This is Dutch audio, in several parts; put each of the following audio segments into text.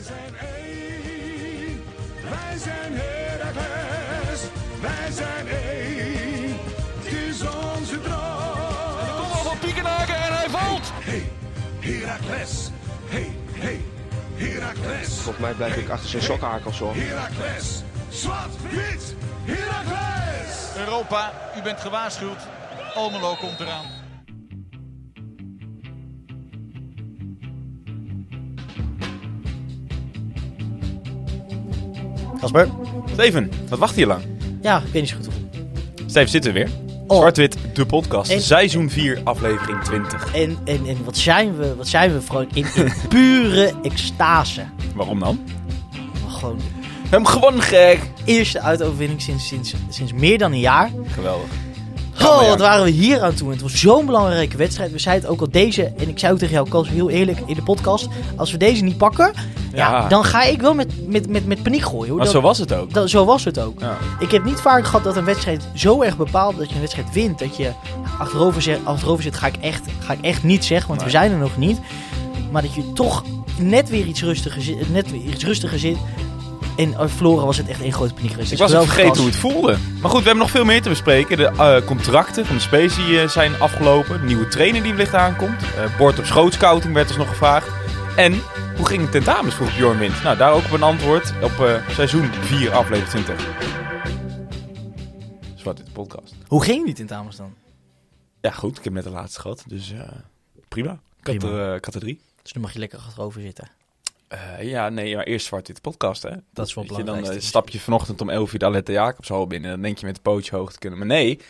Wij zijn één, wij zijn Heracles, wij zijn één, het is onze droom. Kom al van Piekenhaken en hij valt. Hey, Heracles, hey, hey, Heracles. Volgens mij blijf ik achter zijn sokkenhakels hoor. Heracles, zwart, wit, Heracles. Europa, u bent gewaarschuwd. Almelo komt eraan. Casper? Steven, wat wacht je lang? Ja, ik weet niet zo goed hoe. Steven, zitten we weer. Oh. Zwart-wit, de podcast. En- Seizoen 4, aflevering 20. En, en, en wat zijn we, wat zijn we Frank, in, in pure extase. Waarom dan? Maar Gewoon hebben gewonnen, gek! eerste uitoverwinning sinds, sinds, sinds meer dan een jaar. Geweldig. Oh, wat waren we hier aan toe. Het was zo'n belangrijke wedstrijd. We zeiden het ook al deze, en ik zei ook tegen jou, Kals, heel eerlijk in de podcast. Als we deze niet pakken, ja. Dan ga ik wel met, met, met, met paniek gooien. Hoor. Maar Dat- zo was het ook. dat- zo was het ook. Ja. Ik heb niet vaak gehad dat een wedstrijd zo erg bepaalt dat je een wedstrijd wint. Dat je achterover zit, achterover zit ga, ik echt, ga ik echt niet zeggen, want we zijn er nog niet. Maar dat je toch net weer iets rustiger zit. Net weer iets rustiger zit. En uh, verloren was het echt één grote paniek geweest. Ik Dus was vergeten hoe het voelde. Maar goed, we hebben nog veel meer te bespreken. De eh, contracten van de Space die, eh, zijn afgelopen. De nieuwe trainer die wellicht aankomt. Eh bord op schootscouting werd ons nog gevraagd. En hoe ging het tentamens, vroeg Bjorn Wind. Nou, daar ook op een antwoord op eh, seizoen 4, aflevering 20. Zwart dit podcast. Hoe ging die tentamens dan? Ja, goed. Ik heb net de laatste gehad. Dus eh, prima. Ik had, Prima. er, eh, ik had er drie. Dus dan mag je lekker achterover zitten. Ja, nee, maar eerst zwart dit podcast, hè. Dat is wel Weet je, dan belangrijk. eh, stap je vanochtend om 11 uur de Alette Jacobshal binnen. Dan denk je met de pootje hoog te kunnen. Maar nee,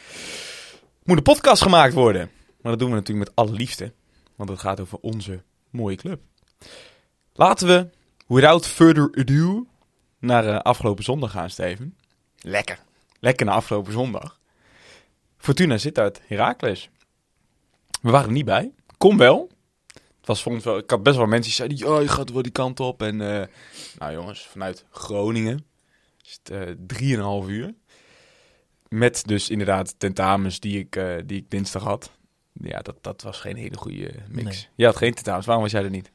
moet een podcast gemaakt worden. Maar dat doen we natuurlijk met alle liefde. Want het gaat over onze mooie club. Laten we, without further ado, naar eh, afgelopen zondag gaan, Steven. Lekker. Lekker naar afgelopen zondag. Fortuna zit uit Heracles. We waren er niet bij. Kom wel. Het was volgens wel, ik had best wel mensen die zeiden, ja, je gaat wel die kant op. En eh, nou jongens, vanuit Groningen is het eh, drieënhalf uur. Met dus inderdaad tentamens die ik, die ik dinsdag had. Ja, dat, dat was geen hele goede mix. Nee. Je had geen tentamens, waarom was jij er niet?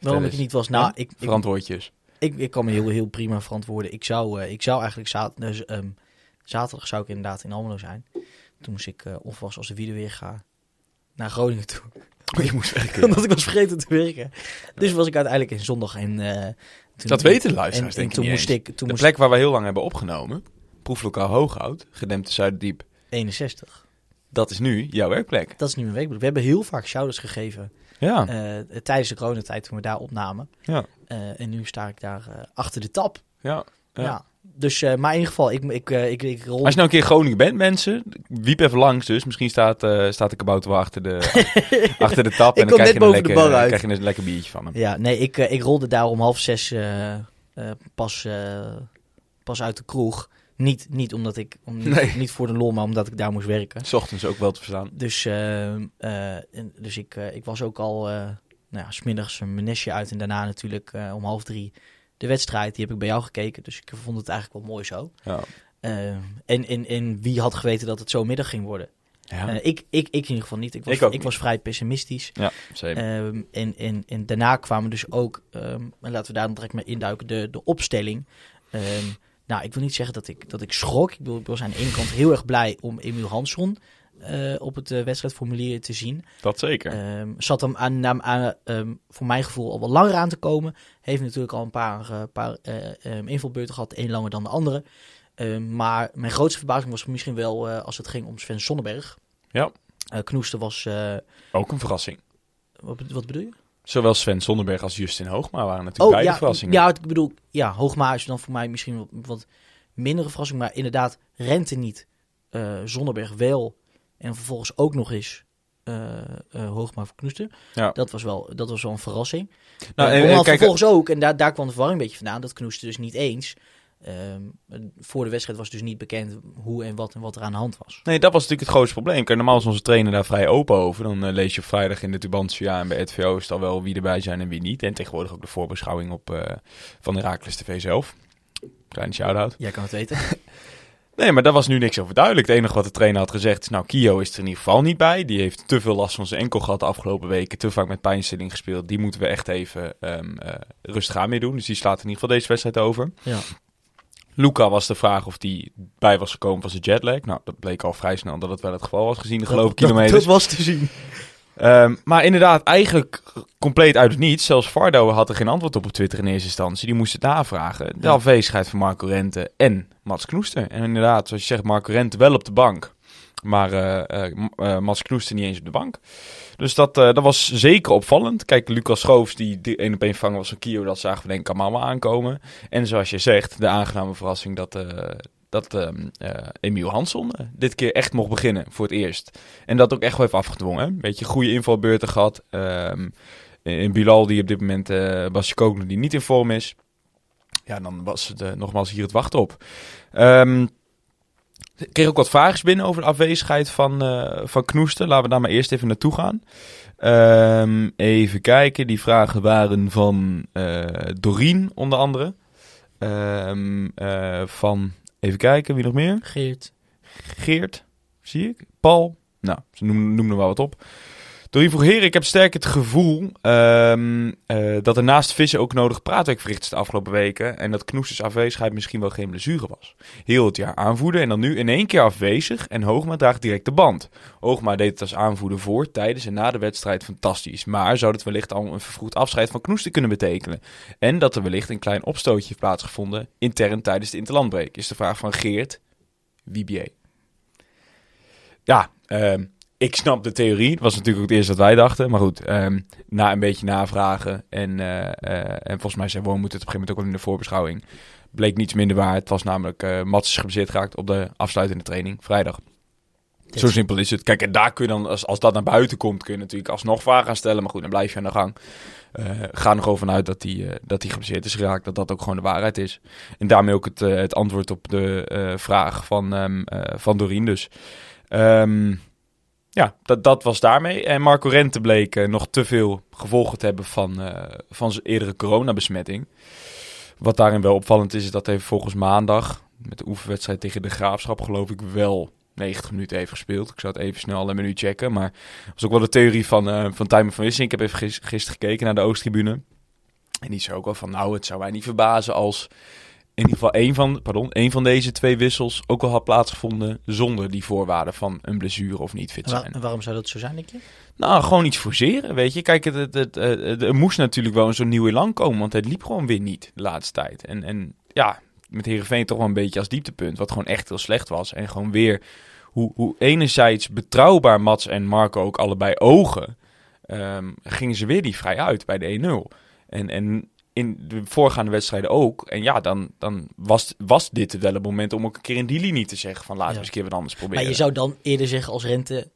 Waarom ik niet was? Nou, Ja? ik, ik, Verantwoordjes. ik, ik kan me heel, heel prima verantwoorden. Ik zou, eh, ik zou eigenlijk dus, ehm, zaterdag zou ik inderdaad in Almelo zijn. Toen moest ik uh, opwas als de wielen weer ga naar Groningen toe. Oh, je moest werken. Omdat ik was vergeten te werken. Dus was ik uiteindelijk in zondag en... eh, toen, Dat weten de en, luisteraars en denk ik toen niet moest eens. ik... Toen De plek waar we heel lang hebben opgenomen, proeflokaal Hooghout, gedempte Zuiderdiep, 61. dat is nu jouw werkplek. Dat is nu mijn weekboek. We hebben heel vaak shoutouts gegeven Ja, eh, tijdens de coronatijd toen we daar opnamen. ja, Eh, en nu sta ik daar eh, achter de tap. ja. Ja. Dus, maar in ieder geval, ik, ik, ik, ik rol... Als je nou een keer in Groningen bent, mensen, wiep even langs dus. Misschien staat, staat de kabouter wel achter de, achter de tap. En dan krijg je, een boven de lekker, bar uit. krijg je een lekker biertje van hem. Ja, nee, ik, ik rolde daar om half zes pas, pas uit de kroeg. Niet, niet omdat ik, om, niet, Nee. niet voor de lol, maar omdat ik daar moest werken. S ochtends ook wel te verstaan. Dus, eh, eh, dus ik, eh, ik was ook al, eh nou ja, smiddags mijn nestje uit en daarna natuurlijk om half drie de wedstrijd. Die heb ik bij jou gekeken, dus ik vond het eigenlijk wel mooi zo. Ja. Eh, en, en, en wie had geweten dat het zo middag ging worden? Ja, ik, ik, ik in ieder geval niet. Ik was, Ik was vrij pessimistisch. ja. Ehm, en, en, en daarna kwamen dus ook, ehm, en laten we daar dan direct mee induiken, de, de opstelling. Ehm, nou, ik wil niet zeggen dat ik, dat ik schrok. Ik, bedoel, ik was aan de ene kant heel erg blij om Emiel Hansson eh, op het eh, wedstrijdformulier te zien. dat zeker. Ehm, zat hem aan, aan, aan, ehm, voor mijn gevoel al wel langer aan te komen. Heeft natuurlijk al een paar, eh, paar ehm, invulbeurten gehad, één langer dan de andere. Maar mijn grootste verbazing was misschien wel als het ging om Sven Sonnenberg. Ja. Knoester was, ook een verrassing. wat, wat bedoel je? Zowel Sven Zonderberg als Justin Hoogma waren natuurlijk beide Oh, ja, verrassingen. Ja, ik bedoel, ja, Hoogma is dan voor mij misschien wat, wat mindere verrassing. Maar inderdaad, Rente niet. eh Zonneberg wel. En vervolgens ook nog eens eh eh Hoogma voor Knoester. Ja. Dat, was wel, dat was wel een verrassing. Nou, en- en kijk, vervolgens ook, en daar, daar kwam de verwarring een beetje vandaan, dat Knoester dus niet eens. Ehm, voor de wedstrijd was dus niet bekend hoe en wat en wat er aan de hand was. Nee, dat was natuurlijk het grootste probleem. Kijk, normaal is onze trainer daar vrij open over. Dan eh, lees je op vrijdag in de Tubantia en bij RTVO is al wel wie erbij zijn en wie niet. En tegenwoordig ook de voorbeschouwing op, eh, van Herakles TV zelf. Kleine shout-out. Jij kan het weten. Nee, maar daar was nu niks over duidelijk. Het enige wat de trainer had gezegd is, nou, Kio is er in ieder geval niet bij. Die heeft te veel last van zijn enkel gehad de afgelopen weken. Te vaak met pijnstilling gespeeld. Die moeten we echt even ehm, eh, rustig aan mee doen. Dus die slaat in ieder geval deze wedstrijd over. Ja. Luca was de vraag of die bij was gekomen van zijn jetlag. Nou, dat bleek al vrij snel dat het wel het geval was, gezien de gelopen Dat- kilometers. Dat, was te zien. Ehm, maar inderdaad, eigenlijk compleet uit het niets. Zelfs Fardo had er geen antwoord op op Twitter in eerste instantie. Die moest het navragen. De afwezigheid van Marco Rente en Mats Knoester. En inderdaad, zoals je zegt, Marco Rente wel op de bank. Maar eh, Mats Knoester niet eens op de bank. Dus dat, eh, dat was zeker opvallend. Kijk, Lucas Schoofs, die, 1 op 1 vangen was van Kio, dat zagen we denk ik allemaal aankomen. En zoals je zegt, de aangename verrassing dat, eh, dat eh, Emiel Hansson dit keer echt mocht beginnen voor het eerst. En dat ook echt wel even afgedwongen. Een beetje goede invalbeurten gehad. Ehm, in Bilal, die op dit moment uh, Basje Koglu, die niet in vorm is. Ja, dan was het nogmaals hier het wachten op. Ehm, ik kreeg ook wat vragen binnen over de afwezigheid van, eh van Knoesten. Laten we daar maar eerst even naartoe gaan. Ehm, even kijken. Die vragen waren van eh Doreen, onder andere. Ehm, eh, van, even kijken, wie nog meer? Geert. Geert, zie ik. Paul. Nou, ze noemen, noemen er wel wat op. Doreen vroeg, heren, ik heb sterk het gevoel ehm, eh, dat er naast vissen ook nodig praatwerk verricht is de afgelopen weken. En dat Knoesters afwezigheid misschien wel geen blessure was. Heel het jaar aanvoerder en dan nu in één keer afwezig. En Hoogma draagt direct de band. Hoogma deed het als aanvoerder voor, tijdens en na de wedstrijd fantastisch. Maar zou het wellicht al een vervroegd afscheid van Knoester kunnen betekenen? En dat er wellicht een klein opstootje heeft plaatsgevonden intern tijdens de interlandbreek. Is de vraag van Geert Wibier. Ja, ehm, ik snap de theorie. Het was natuurlijk ook het eerste wat wij dachten. Maar goed, ehm, na een beetje navragen. En, eh, eh, en volgens mij zei Woon moet het op een gegeven moment ook wel in de voorbeschouwing. Bleek niets minder waar. Het was namelijk uh, Mats is geblesseerd geraakt op de afsluitende training. Vrijdag. Zo simpel is het. Kijk, en daar kun je dan, als, als dat naar buiten komt, kun je natuurlijk alsnog vragen gaan stellen. Maar goed, dan blijf je aan de gang. Uh, ga er nog over vanuit dat hij uh, dat hij geblesseerd is geraakt. Dat dat ook gewoon de waarheid is. En daarmee ook het, uh, het antwoord op de vraag van, um, van Doreen dus. Um, ja, dat, dat was daarmee. En Marco Rente bleek uh, nog te veel gevolgen te hebben van, uh, van zijn eerdere coronabesmetting. Wat daarin wel opvallend is, is dat hij volgens maandag met de oefenwedstrijd tegen de Graafschap geloof ik wel 90 minuten heeft gespeeld. Ik zou het even snel een minuut checken. Maar dat was ook wel de theorie van, uh, van Tijmen van Wissing. Ik heb even gis, gisteren gekeken naar de Oosttribune. En die zei ook wel van, nou, het zou mij niet verbazen als in ieder geval één van, pardon, één van deze twee wissels ook al had plaatsgevonden zonder die voorwaarden van een blessure of niet fit zijn. En waarom zou dat zo zijn, denk je? Nou, gewoon iets forceren, weet je. Kijk, het, het, het, het, er moest natuurlijk wel zo'n nieuw elan komen, want het liep gewoon weer niet de laatste tijd. En, en ja, met Heerenveen toch wel een beetje als dieptepunt, wat gewoon echt heel slecht was. En gewoon weer hoe, hoe enerzijds betrouwbaar Mats en Marco ook allebei ogen, um, gingen ze weer die vrij uit bij de 1-0. En, en in de voorgaande wedstrijden ook. En ja, dan, dan was, was dit wel het moment om ook een keer in die linie te zeggen van laten we Ja. eens een keer wat anders proberen. Maar je zou dan eerder zeggen als rente...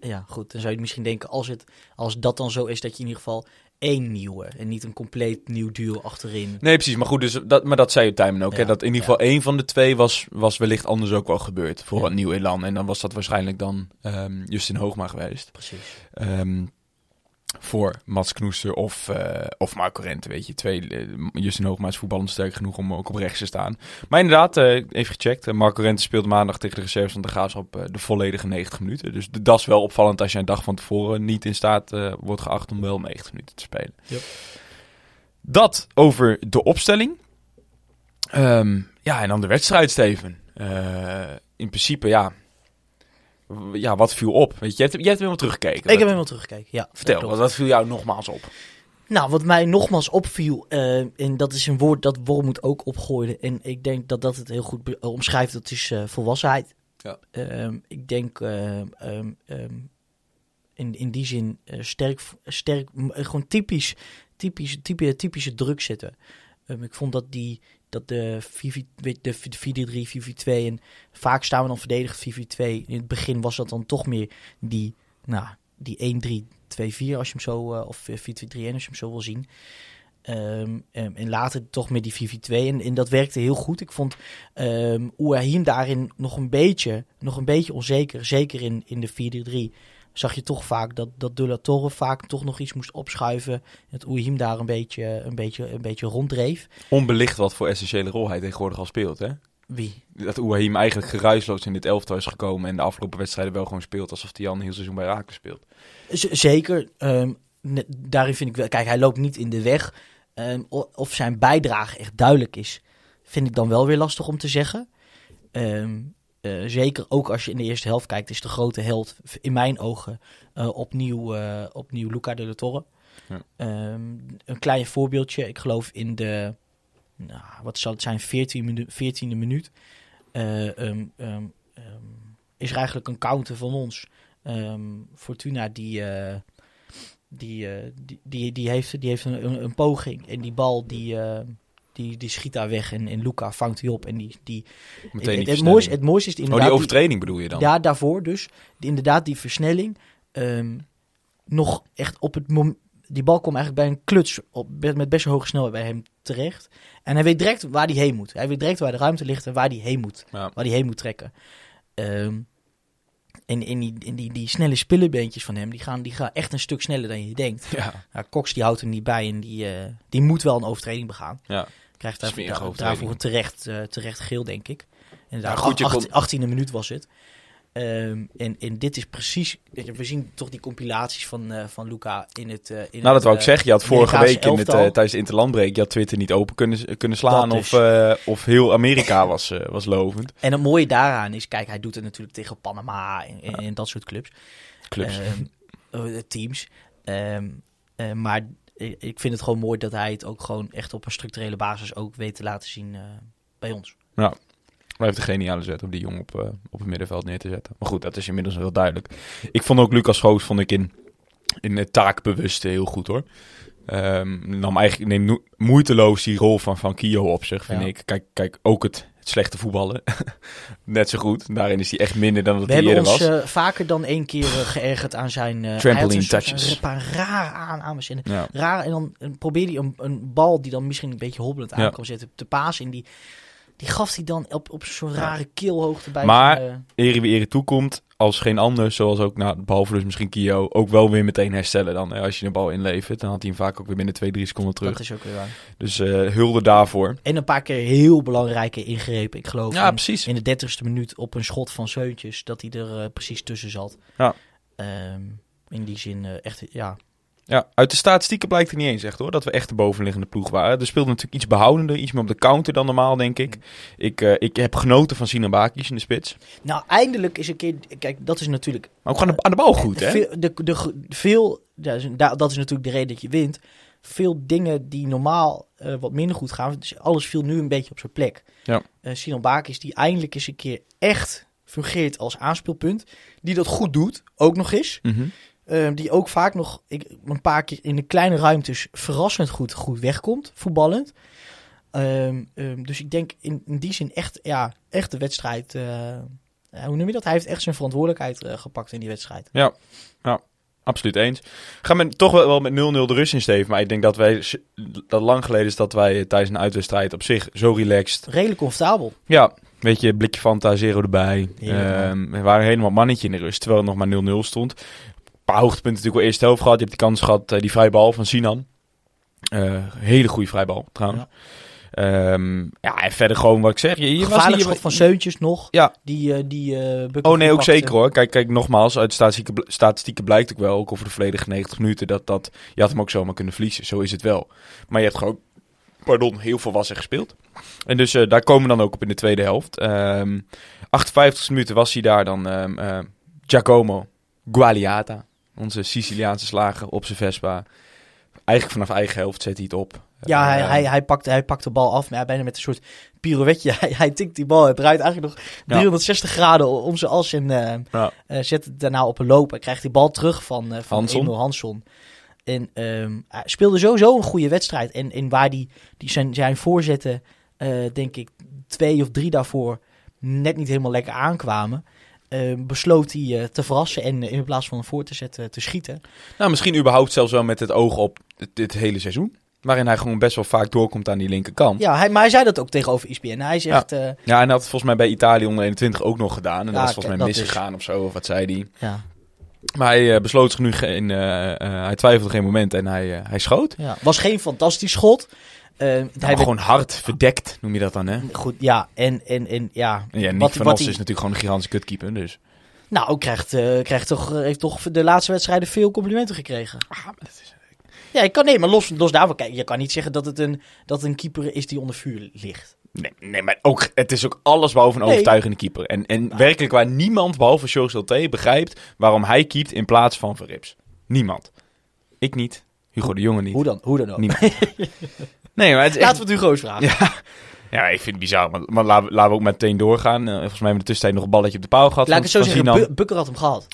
Ja, goed. Dan zou je misschien denken als, het, als dat dan zo is dat je in ieder geval één nieuwe... en niet een compleet nieuw duo achterin... Nee, precies. Maar goed, dus dat, maar dat zei je Tijmen ook. Ja, hè, dat in ieder ja. geval één van de twee was, was wellicht anders ook wel gebeurd. Voor een nieuw elan. En dan was dat waarschijnlijk dan ehm, Justin Hoogma geweest. Precies. Ehm, voor Mats Knoester of, eh, of Marco Rente, weet je. Twee, eh, Justin Hoogma is voetballend sterk genoeg om ook op rechts te staan. Maar inderdaad, eh, even gecheckt. Marco Rente speelt maandag tegen de reserves van de Graafschap eh, de volledige 90 minuten. Dus de- dat is wel opvallend als je een dag van tevoren niet in staat wordt geacht om wel 90 minuten te spelen. Yep. Dat over de opstelling. Ehm, ja, en dan de wedstrijd, Steven. In principe, ja... Ja, wat viel op? Weet je, jij hebt, jij hebt helemaal teruggekeken. Ik heb helemaal teruggekeken, ja. Vertel, wat, wat viel jou nogmaals op? Nou, wat mij nogmaals opviel, eh, en dat is een woord dat Wormoed ook opgooide. En ik denk dat dat het heel goed be- omschrijft, dat is eh, volwassenheid. Ja. Ehm, ik denk ehm, ehm, in, in die zin eh, sterk, sterk eh, gewoon typisch, typisch, typische, typische druk zitten. Ehm, ik vond dat die dat de 4 weet- de 4-3, 4-4-2 en vaak staan we dan verdedigd 4-4-2. In het begin was dat dan toch meer die, nou, die 1-3-2-4 als je hem zo, eh, of 4-2-3-1 als je hem zo wil zien. Ehm, em, en later toch meer die 4-4-2. En, en dat werkte heel goed. Ik vond um, daarin nog een beetje, nog een beetje onzeker. Zeker in, in de 4-3 zag je toch vaak dat, dat De La Torre vaak toch nog iets moest opschuiven. Dat Ouahim daar een beetje, een, beetje, een beetje ronddreef. Onbelicht wat voor essentiële rol hij tegenwoordig al speelt, hè? Wie? Dat Ouahim eigenlijk geruisloos in dit elftal is gekomen en de afgelopen wedstrijden wel gewoon speelt alsof hij al een heel seizoen bij Raken speelt. Z- zeker. ehm, daarin vind ik wel... Kijk, hij loopt niet in de weg. Ehm, of zijn bijdrage echt duidelijk is, vind ik dan wel weer lastig om te zeggen. Ehm, eh, zeker ook als je in de eerste helft kijkt, is de grote held in mijn ogen eh, opnieuw, eh, opnieuw Luca de la Torre. Ja. Ehm, een klein voorbeeldje. Ik geloof in de, nou, wat zal het zijn, 14 minu 14e minuut. eh, ehm, ehm, is er eigenlijk een counter van ons. Fortuna die, die, die, die, die heeft, die heeft een, een, een poging. En die bal die, die, die schiet daar weg. En, en Luca vangt die op. En die, die, Meteen het, die het, mooiste, het mooiste is Oh, inderdaad... die die- overtreding bedoel je dan? ja, daarvoor dus. Die, inderdaad, die versnelling. ehm, nog echt op het moment. Die bal kwam eigenlijk bij een kluts op, met best hoge snelheid bij hem terecht. En hij weet direct waar hij heen moet. Hij weet direct waar de ruimte ligt en waar hij heen moet. Ja. Waar hij heen moet trekken. Ehm, en in die, in die, die snelle spillebeentjes van hem, die gaan, die gaan echt een stuk sneller dan je denkt. Ja, Ja, Cox die houdt er niet bij en die, eh, die moet wel een overtreding begaan. ja. Krijgt daar, daar- daarvoor een terecht, eh, terecht geel, denk ik. En kon- 18e minuut was het. Ehm, en, en dit is precies... We zien toch die compilaties van, eh, van Luca in het... eh, in Nou, dat het, wou ik zeggen. Je had vorige week in het, tijdens de interlandbreek, je had Twitter niet open kunnen, kunnen slaan of, of heel Amerika was, was lovend. En het mooie daaraan is, kijk, hij doet het natuurlijk tegen Panama en, en, en dat soort clubs. Clubs. Ehm, eh, teams. Ehm, eh, maar ik ik vind het gewoon mooi dat hij het ook gewoon echt op een structurele basis ook weet te laten zien eh, bij ons. Hij heeft een geniale zet om die jongen op, eh, op het middenveld neer te zetten. Maar goed, dat is inmiddels wel duidelijk. Ik vond ook Lucas Goos vond ik in, in het taakbewuste heel goed hoor. Ehm nam eigenlijk neemt moeiteloos die rol van Van Kio op zich, vind Ja. ik. Kijk, kijk, ook het slechte voetballen. Net zo goed. Daarin is hij echt minder dan We hij hebben eerder ons was. eh, vaker dan één keer eh, geërgerd aan zijn... eh, Trampoline touches. Een paar rare aannames. En ja. raar, en dan en probeerde hij een, een bal die dan misschien een beetje hobbelend aan kan zetten te pasen. En die, die gaf hij dan op, op zo'n rare keelhoogte bij. Maar- zijn, eh, ere wie ere toekomt, als geen ander, zoals ook, nou, behalve dus misschien Kio, ook wel weer meteen herstellen dan. Hè. Als je een bal inlevert, dan had hij hem vaak ook weer binnen 2, 3 seconden terug. dat is ook weer waar. Dus eh, hulde daarvoor. En een paar keer heel belangrijke ingrepen. Ik geloof Ja, in, precies. in de dertigste minuut op een schot van Seuntjes. Dat hij er eh, precies tussen zat. Ja. Ehm, in die zin echt, ja. Ja, uit de statistieken blijkt er niet eens echt hoor, dat we echt de bovenliggende ploeg waren. Er speelde natuurlijk iets behoudender, iets meer op de counter dan normaal, denk ik. Ik, eh, ik heb genoten van Sinabakis in de spits. Nou, eindelijk is een keer... Kijk, dat is natuurlijk... Maar ook aan de, aan de bal goed, hè? Veel, de, de, veel, dat is, natuurlijk de reden dat je wint. Veel dingen die normaal eh, wat minder goed gaan. Dus alles viel nu een beetje op zijn plek. Ja. Eh, Bakis die eindelijk eens een keer echt fungeert als aanspeelpunt. Die dat goed doet, ook nog eens. Mhm. Eh, die ook vaak nog ik, een paar keer in de kleine ruimtes verrassend goed, goed wegkomt, voetballend. Ehm, ehm, dus ik denk in, in die zin echt, ja, echt de wedstrijd. eh, eh, hoe noem je dat? Hij heeft echt zijn verantwoordelijkheid eh, gepakt in die wedstrijd. Absoluut eens. Gaan we toch wel wel met 0-0 de rust in, Steven. Maar ik denk dat wij, dat lang geleden is dat wij tijdens een uitwedstrijd op zich zo relaxed. Redelijk comfortabel. Ja, weet je, blikje Fanta, zero erbij. Ehm, we waren helemaal mannetje in de rust, terwijl het nog maar 0-0 stond. Paar hoogtepunten natuurlijk wel eerste helft gehad. Je hebt die kans gehad, eh, die vrije bal van Sinan. Eh, hele goede vrijbal, trouwens. Ja. ja, en verder gewoon wat ik zeg. Je, je was schot van Seuntjes nog. Ja. Die, eh die eh, Oh nee, ook pakte. zeker hoor. Kijk, kijk nogmaals, uit de statistieken, bl- statistieken blijkt ook wel, ook over de volledige 90 minuten, dat, dat je had hem ook zomaar kunnen verliezen. Zo is het wel. Maar je hebt gewoon, pardon, heel volwassen gespeeld. En dus eh, daar komen we dan ook op in de tweede helft. Ehm 58 minuten was hij daar dan ehm, eh, Giacomo Gualiata, onze Siciliaanse slager op zijn Vespa. Eigenlijk vanaf eigen helft zet hij het op. Ja, hij, Eh, hij, hij, pakt, hij pakt de bal af, maar bijna met een soort pirouetje. Hij, hij tikt die bal, hij draait eigenlijk nog 360 graden om zijn as en eh, Ja. eh, zet het daarna op een loop. Hij krijgt die bal terug van, eh van Hansson. Emil Hansson. En ehm, hij speelde sowieso een goede wedstrijd. En, en waar die, die zijn, zijn voorzetten, denk ik, twee of drie daarvoor net niet helemaal lekker aankwamen. Eh, besloot hij eh, te verrassen en in plaats van voor te zetten te schieten. Nou, misschien überhaupt zelfs wel met het oog op dit, dit hele seizoen. Waarin hij gewoon best wel vaak doorkomt aan die linkerkant. Ja, hij, maar hij zei dat ook tegenover ESPN. Hij zegt, eh, Ja, en hij had het volgens mij bij Italië onder 21 ook nog gedaan. En Ja, dat was volgens mij is- misgegaan of zo, of wat zei hij. ja, Maar hij eh, besloot zich nu geen... hij twijfelde geen moment en hij, hij schoot. Ja, was geen fantastisch schot. Eh, hij werd- gewoon hard verdekt, noem je dat dan, hè? Goed, ja. En, en, en ja. Nick wat, van wat Os is natuurlijk gewoon een gigantische kutkeeper, dus... Nou, krijgt, eh, krijgt toch, heeft toch de laatste wedstrijden veel complimenten gekregen. Ah, maar dat is... Ja, ik kan nee, maar los, los daarvan, kijk, je kan niet zeggen dat het een, dat een keeper is die onder vuur ligt. Nee, nee, maar ook, het is ook alles behalve een Nee. overtuigende keeper. En, en werkelijk waar niemand, behalve George T, begrijpt waarom hij keept in plaats van Verrips. Niemand. Ik niet. Hugo de Jonge niet. Hoe dan? Hoe dan ook. Niemand. Nee, maar het echt... Laten we het Hugo's vragen. Ja. ja, ik vind het bizar. Maar, maar laten, we, laten we ook meteen doorgaan. Eh, volgens mij hebben we in de tussentijd nog een balletje op de paal gehad. Laat ik het zo zeggen, Bukker had hem gehad.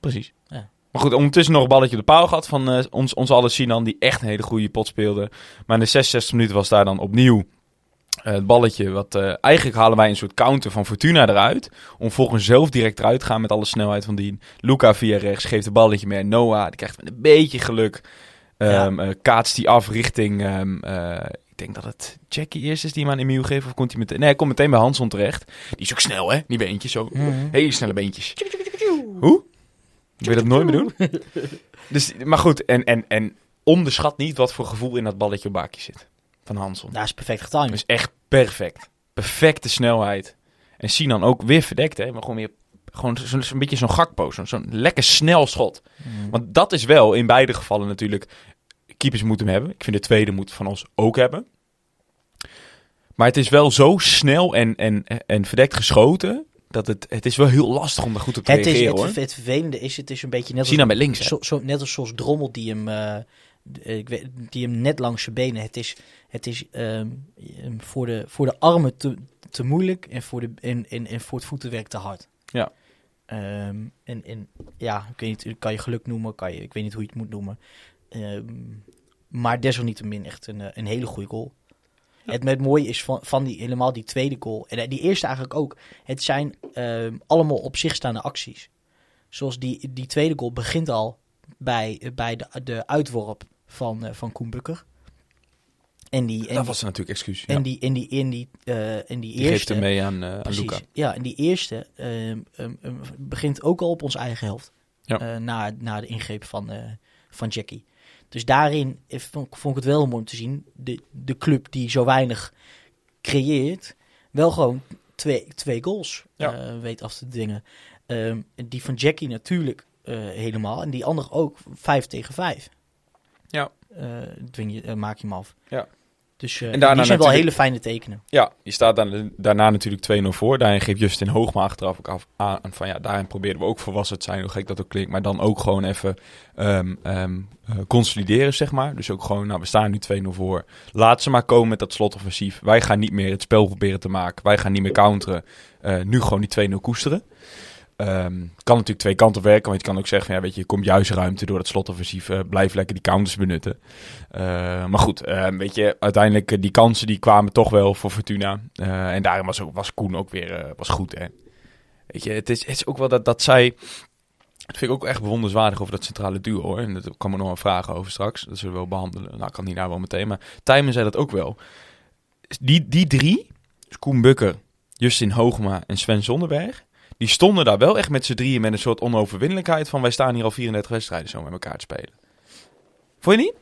Precies. Ja. Maar goed, ondertussen nog een balletje op de paal gehad van eh, ons, ons alle Sinan, die echt een hele goede pot speelde. Maar in de 66 minuten was daar dan opnieuw eh, het balletje. Wat, eigenlijk halen wij een soort counter van Fortuna eruit. Om volgens zelf direct eruit te gaan met alle snelheid van die. Luca via rechts geeft het balletje mee. Noah, die krijgt met een beetje geluk. Ehm eh, kaatst die af richting... ehm, eh, ik denk dat het Jackie eerst is die hem aan Emiel geeft. Of komt hij meteen... Nee, hij komt meteen bij Hanson terecht. Die is ook snel, hè? Die beentjes zo. Hele snelle beentjes. Hoe? Wil je dat nooit meer doen? dus, maar goed, en, en, en onderschat niet wat voor gevoel in dat balletje op baakje zit. Van Hanson. Dat is perfect getimed. Dat is echt perfect. Perfecte snelheid. En Sinan ook weer verdekt, hè. Maar gewoon weer... Gewoon zo'n beetje zo'n gakpo. Zo'n zo'n lekker snel schot. Mhm. Want dat is wel in beide gevallen natuurlijk... Keepers moeten hem hebben. Ik vind de tweede moet van ons ook hebben. Maar het is wel zo snel en, en, en verdekt geschoten... dat het, het is wel heel lastig om daar goed op te het, is, reageren, het, hoor. het vervelende is, het is een beetje net als, met links, hè. zo, zo, net als zoals Drommel die hem, eh, d- ik weet, die hem net langs zijn benen. Het is, het is ehm, ehm, voor, de, voor de armen te, te moeilijk en voor, de, en, en, en voor het voetenwerk te hard. Ja. Ehm, en, en ja, ik weet niet, kan je geluk noemen, kan je, ik weet niet hoe je het moet noemen. Ehm, maar desalniettemin echt een, eh, een hele goede goal. Het met mooie is van, van die, helemaal die tweede goal. En eh, die eerste eigenlijk ook. Het zijn ehm, allemaal op zich staande acties. Zoals die, die tweede goal begint al bij, bij de, de uitworp van, eh, van Koen Bukker. En die, en dat die, was natuurlijk excuus. en ja. die, en die, en die, eh, en die Die geeft eerste. hem mee aan, eh aan. Luca. Ja, en die eerste ehm, ehm, ehm, begint ook al op onze eigen helft. Ja. Eh, na, na de ingreep van, van Jackie. Dus daarin vond, vond ik het wel mooi om te zien. De, de club die zo weinig creëert, wel gewoon twee, twee goals Ja. weet af te dwingen. Die van Jackie natuurlijk helemaal. En die andere ook vijf tegen vijf. Ja. Dwing je, maak je hem af. Ja. Dus eh En daarna die zijn wel hele fijne tekenen. Ja, je staat dan, daarna natuurlijk 2-0 voor. Daarin geeft Justin Hoogma achteraf ook af, aan van ja, daarin proberen we ook volwassen te zijn, hoe gek dat ook klinkt. Maar dan ook gewoon even ehm, ehm, eh, consolideren, zeg maar. Dus ook gewoon, nou, we staan nu 2-0 voor. Laat ze maar komen met dat slotoffensief. Wij gaan niet meer het spel proberen te maken. Wij gaan niet meer counteren. Eh, nu gewoon die 2-0 koesteren. Ehm, kan natuurlijk twee kanten werken, want je kan ook zeggen, ja, weet je, komt juist ruimte door het slotoffensief. eh blijf lekker die counters benutten. Eh, maar goed, eh, weet je, uiteindelijk eh, die kansen die kwamen toch wel voor Fortuna. En daarin was, ook, was Koen ook weer was goed, hè. Weet je, het is, het is ook wel dat, dat zij... Dat vind ik ook echt bewonderenswaardig over dat centrale duo, hoor. En daar kan me nog een vragen over straks. Dat zullen we wel behandelen. Nou, kan niet daar wel meteen, maar Tijmen zei dat ook wel. Die, die drie, dus Koen Bukker, Justin Hoogma en Sven Zonderberg... Die stonden daar wel echt met z'n drieën met een soort onoverwinnelijkheid van... wij staan hier al 34 wedstrijden zo met elkaar te spelen. Vond je niet?